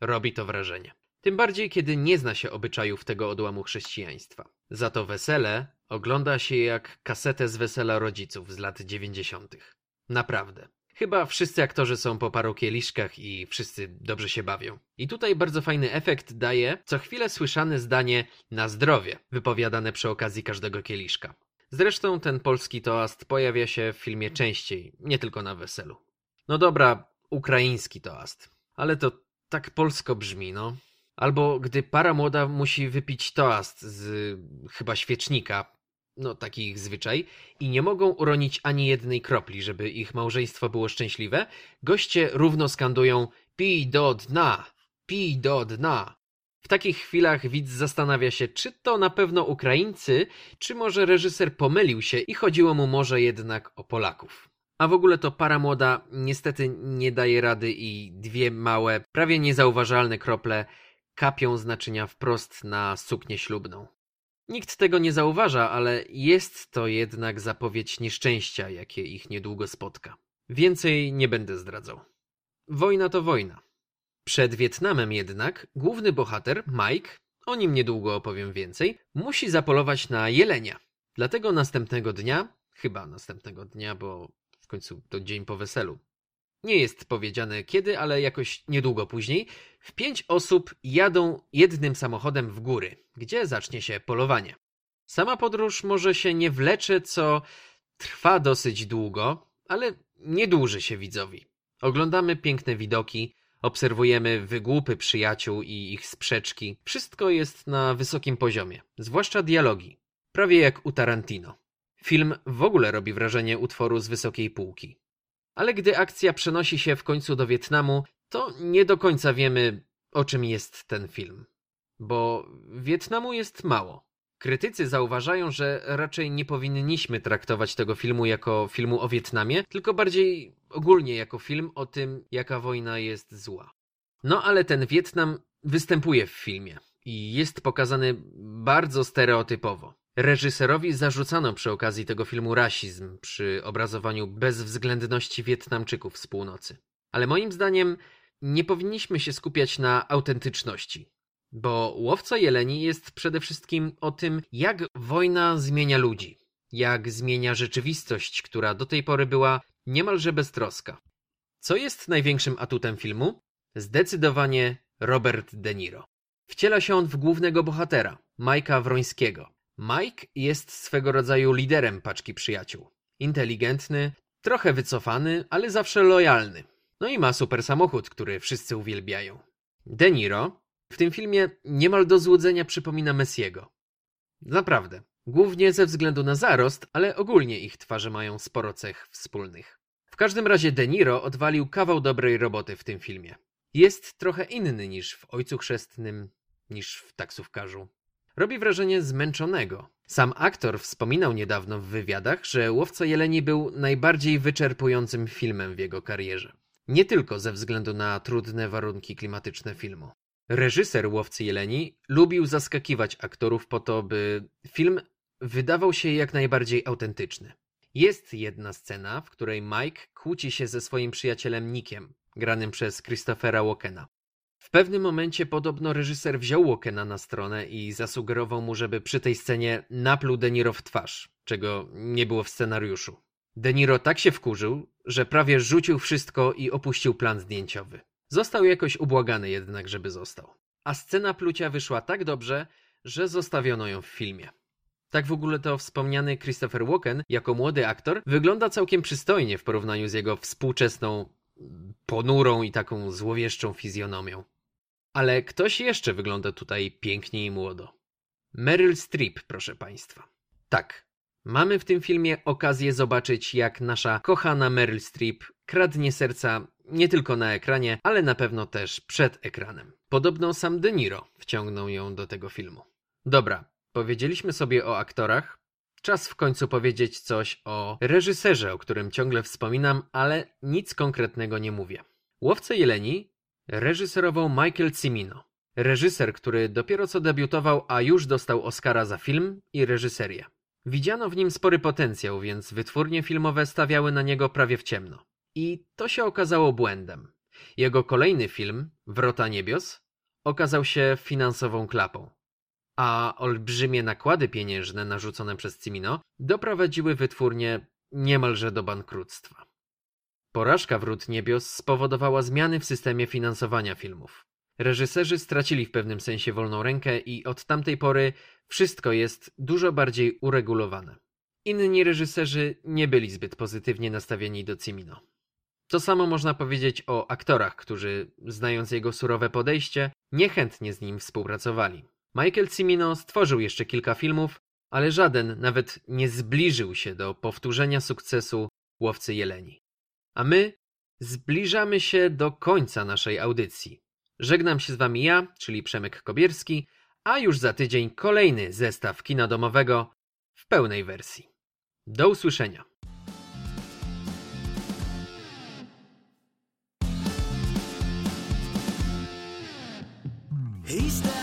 Robi to wrażenie. Tym bardziej, kiedy nie zna się obyczajów tego odłamu chrześcijaństwa. Za to wesele ogląda się jak kasetę z wesela rodziców z lat dziewięćdziesiątych. Naprawdę. Chyba wszyscy aktorzy są po paru kieliszkach i wszyscy dobrze się bawią. I tutaj bardzo fajny efekt daje co chwilę słyszane zdanie na zdrowie, wypowiadane przy okazji każdego kieliszka. Zresztą ten polski toast pojawia się w filmie częściej, nie tylko na weselu. No dobra, ukraiński toast, ale to tak polsko brzmi, no. Albo gdy para młoda musi wypić toast z chyba świecznika, no taki ich zwyczaj, i nie mogą uronić ani jednej kropli, żeby ich małżeństwo było szczęśliwe, goście równo skandują pij do dna, pij do dna. W takich chwilach widz zastanawia się, czy to na pewno Ukraińcy, czy może reżyser pomylił się i chodziło mu może jednak o Polaków. A w ogóle to para młoda niestety nie daje rady i dwie małe, prawie niezauważalne krople kapią z naczynia wprost na suknię ślubną. Nikt tego nie zauważa, ale jest to jednak zapowiedź nieszczęścia, jakie ich niedługo spotka. Więcej nie będę zdradzał. Wojna to wojna. Przed Wietnamem jednak główny bohater, Mike, o nim niedługo opowiem więcej, musi zapolować na jelenia. Dlatego następnego dnia, chyba następnego dnia, bo w końcu to dzień po weselu, nie jest powiedziane kiedy, ale jakoś niedługo później, w pięć osób jadą jednym samochodem w góry, gdzie zacznie się polowanie. Sama podróż może się nie wlecze, co trwa dosyć długo, ale nie dłuży się widzowi. Oglądamy piękne widoki, obserwujemy wygłupy przyjaciół i ich sprzeczki. Wszystko jest na wysokim poziomie, zwłaszcza dialogi. Prawie jak u Tarantino. Film w ogóle robi wrażenie utworu z wysokiej półki. Ale gdy akcja przenosi się w końcu do Wietnamu, to nie do końca wiemy, o czym jest ten film. Bo Wietnamu jest mało. Krytycy zauważają, że raczej nie powinniśmy traktować tego filmu jako filmu o Wietnamie, tylko bardziej ogólnie jako film o tym, jaka wojna jest zła. No ale ten Wietnam występuje w filmie i jest pokazany bardzo stereotypowo. Reżyserowi zarzucano przy okazji tego filmu rasizm przy obrazowaniu bezwzględności Wietnamczyków z północy. Ale moim zdaniem nie powinniśmy się skupiać na autentyczności, bo Łowca Jeleni jest przede wszystkim o tym, jak wojna zmienia ludzi, jak zmienia rzeczywistość, która do tej pory była niemalże beztroska. Co jest największym atutem filmu? Zdecydowanie Robert De Niro. Wciela się on w głównego bohatera, Majka Wrońskiego. Mike jest swego rodzaju liderem paczki przyjaciół. Inteligentny, trochę wycofany, ale zawsze lojalny. No i ma super samochód, który wszyscy uwielbiają. De Niro w tym filmie niemal do złudzenia przypomina Messiego. Naprawdę. Głównie ze względu na zarost, ale ogólnie ich twarze mają sporo cech wspólnych. W każdym razie De Niro odwalił kawał dobrej roboty w tym filmie. Jest trochę inny niż w Ojcu Chrzestnym, niż w Taksówkarzu. Robi wrażenie zmęczonego. Sam aktor wspominał niedawno w wywiadach, że Łowca Jeleni był najbardziej wyczerpującym filmem w jego karierze. Nie tylko ze względu na trudne warunki klimatyczne filmu. Reżyser Łowcy Jeleni lubił zaskakiwać aktorów po to, by film wydawał się jak najbardziej autentyczny. Jest jedna scena, w której Mike kłóci się ze swoim przyjacielem Nickiem, granym przez Christophera Walkena. W pewnym momencie podobno reżyser wziął Walkena na stronę i zasugerował mu, żeby przy tej scenie napluł De Niro w twarz, czego nie było w scenariuszu. De Niro tak się wkurzył, że prawie rzucił wszystko i opuścił plan zdjęciowy. Został jakoś ubłagany jednak, żeby został. A scena plucia wyszła tak dobrze, że zostawiono ją w filmie. Tak w ogóle to wspomniany Christopher Walken jako młody aktor wygląda całkiem przystojnie w porównaniu z jego współczesną, ponurą i taką złowieszczą fizjonomią. Ale ktoś jeszcze wygląda tutaj pięknie i młodo. Meryl Streep, proszę państwa. Tak, mamy w tym filmie okazję zobaczyć, jak nasza kochana Meryl Streep kradnie serca nie tylko na ekranie, ale na pewno też przed ekranem. Podobno sam De Niro wciągnął ją do tego filmu. Dobra, powiedzieliśmy sobie o aktorach. Czas w końcu powiedzieć coś o reżyserze, o którym ciągle wspominam, ale nic konkretnego nie mówię. Łowcę Jeleni reżyserował Michael Cimino. Reżyser, który dopiero co debiutował, a już dostał Oscara za film i reżyserię. Widziano w nim spory potencjał, więc wytwórnie filmowe stawiały na niego prawie w ciemno. I to się okazało błędem. Jego kolejny film, Wrota Niebios, okazał się finansową klapą. A olbrzymie nakłady pieniężne narzucone przez Cimino doprowadziły wytwórnię niemalże do bankructwa. Porażka Wrót Niebios spowodowała zmiany w systemie finansowania filmów. Reżyserzy stracili w pewnym sensie wolną rękę i od tamtej pory wszystko jest dużo bardziej uregulowane. Inni reżyserzy nie byli zbyt pozytywnie nastawieni do Cimino. To samo można powiedzieć o aktorach, którzy, znając jego surowe podejście, niechętnie z nim współpracowali. Michael Cimino stworzył jeszcze kilka filmów, ale żaden nawet nie zbliżył się do powtórzenia sukcesu Łowcy Jeleni. A my zbliżamy się do końca naszej audycji. Żegnam się z wami ja, czyli Przemek Kobierski, a już za tydzień kolejny zestaw kina domowego w pełnej wersji. Do usłyszenia. Easter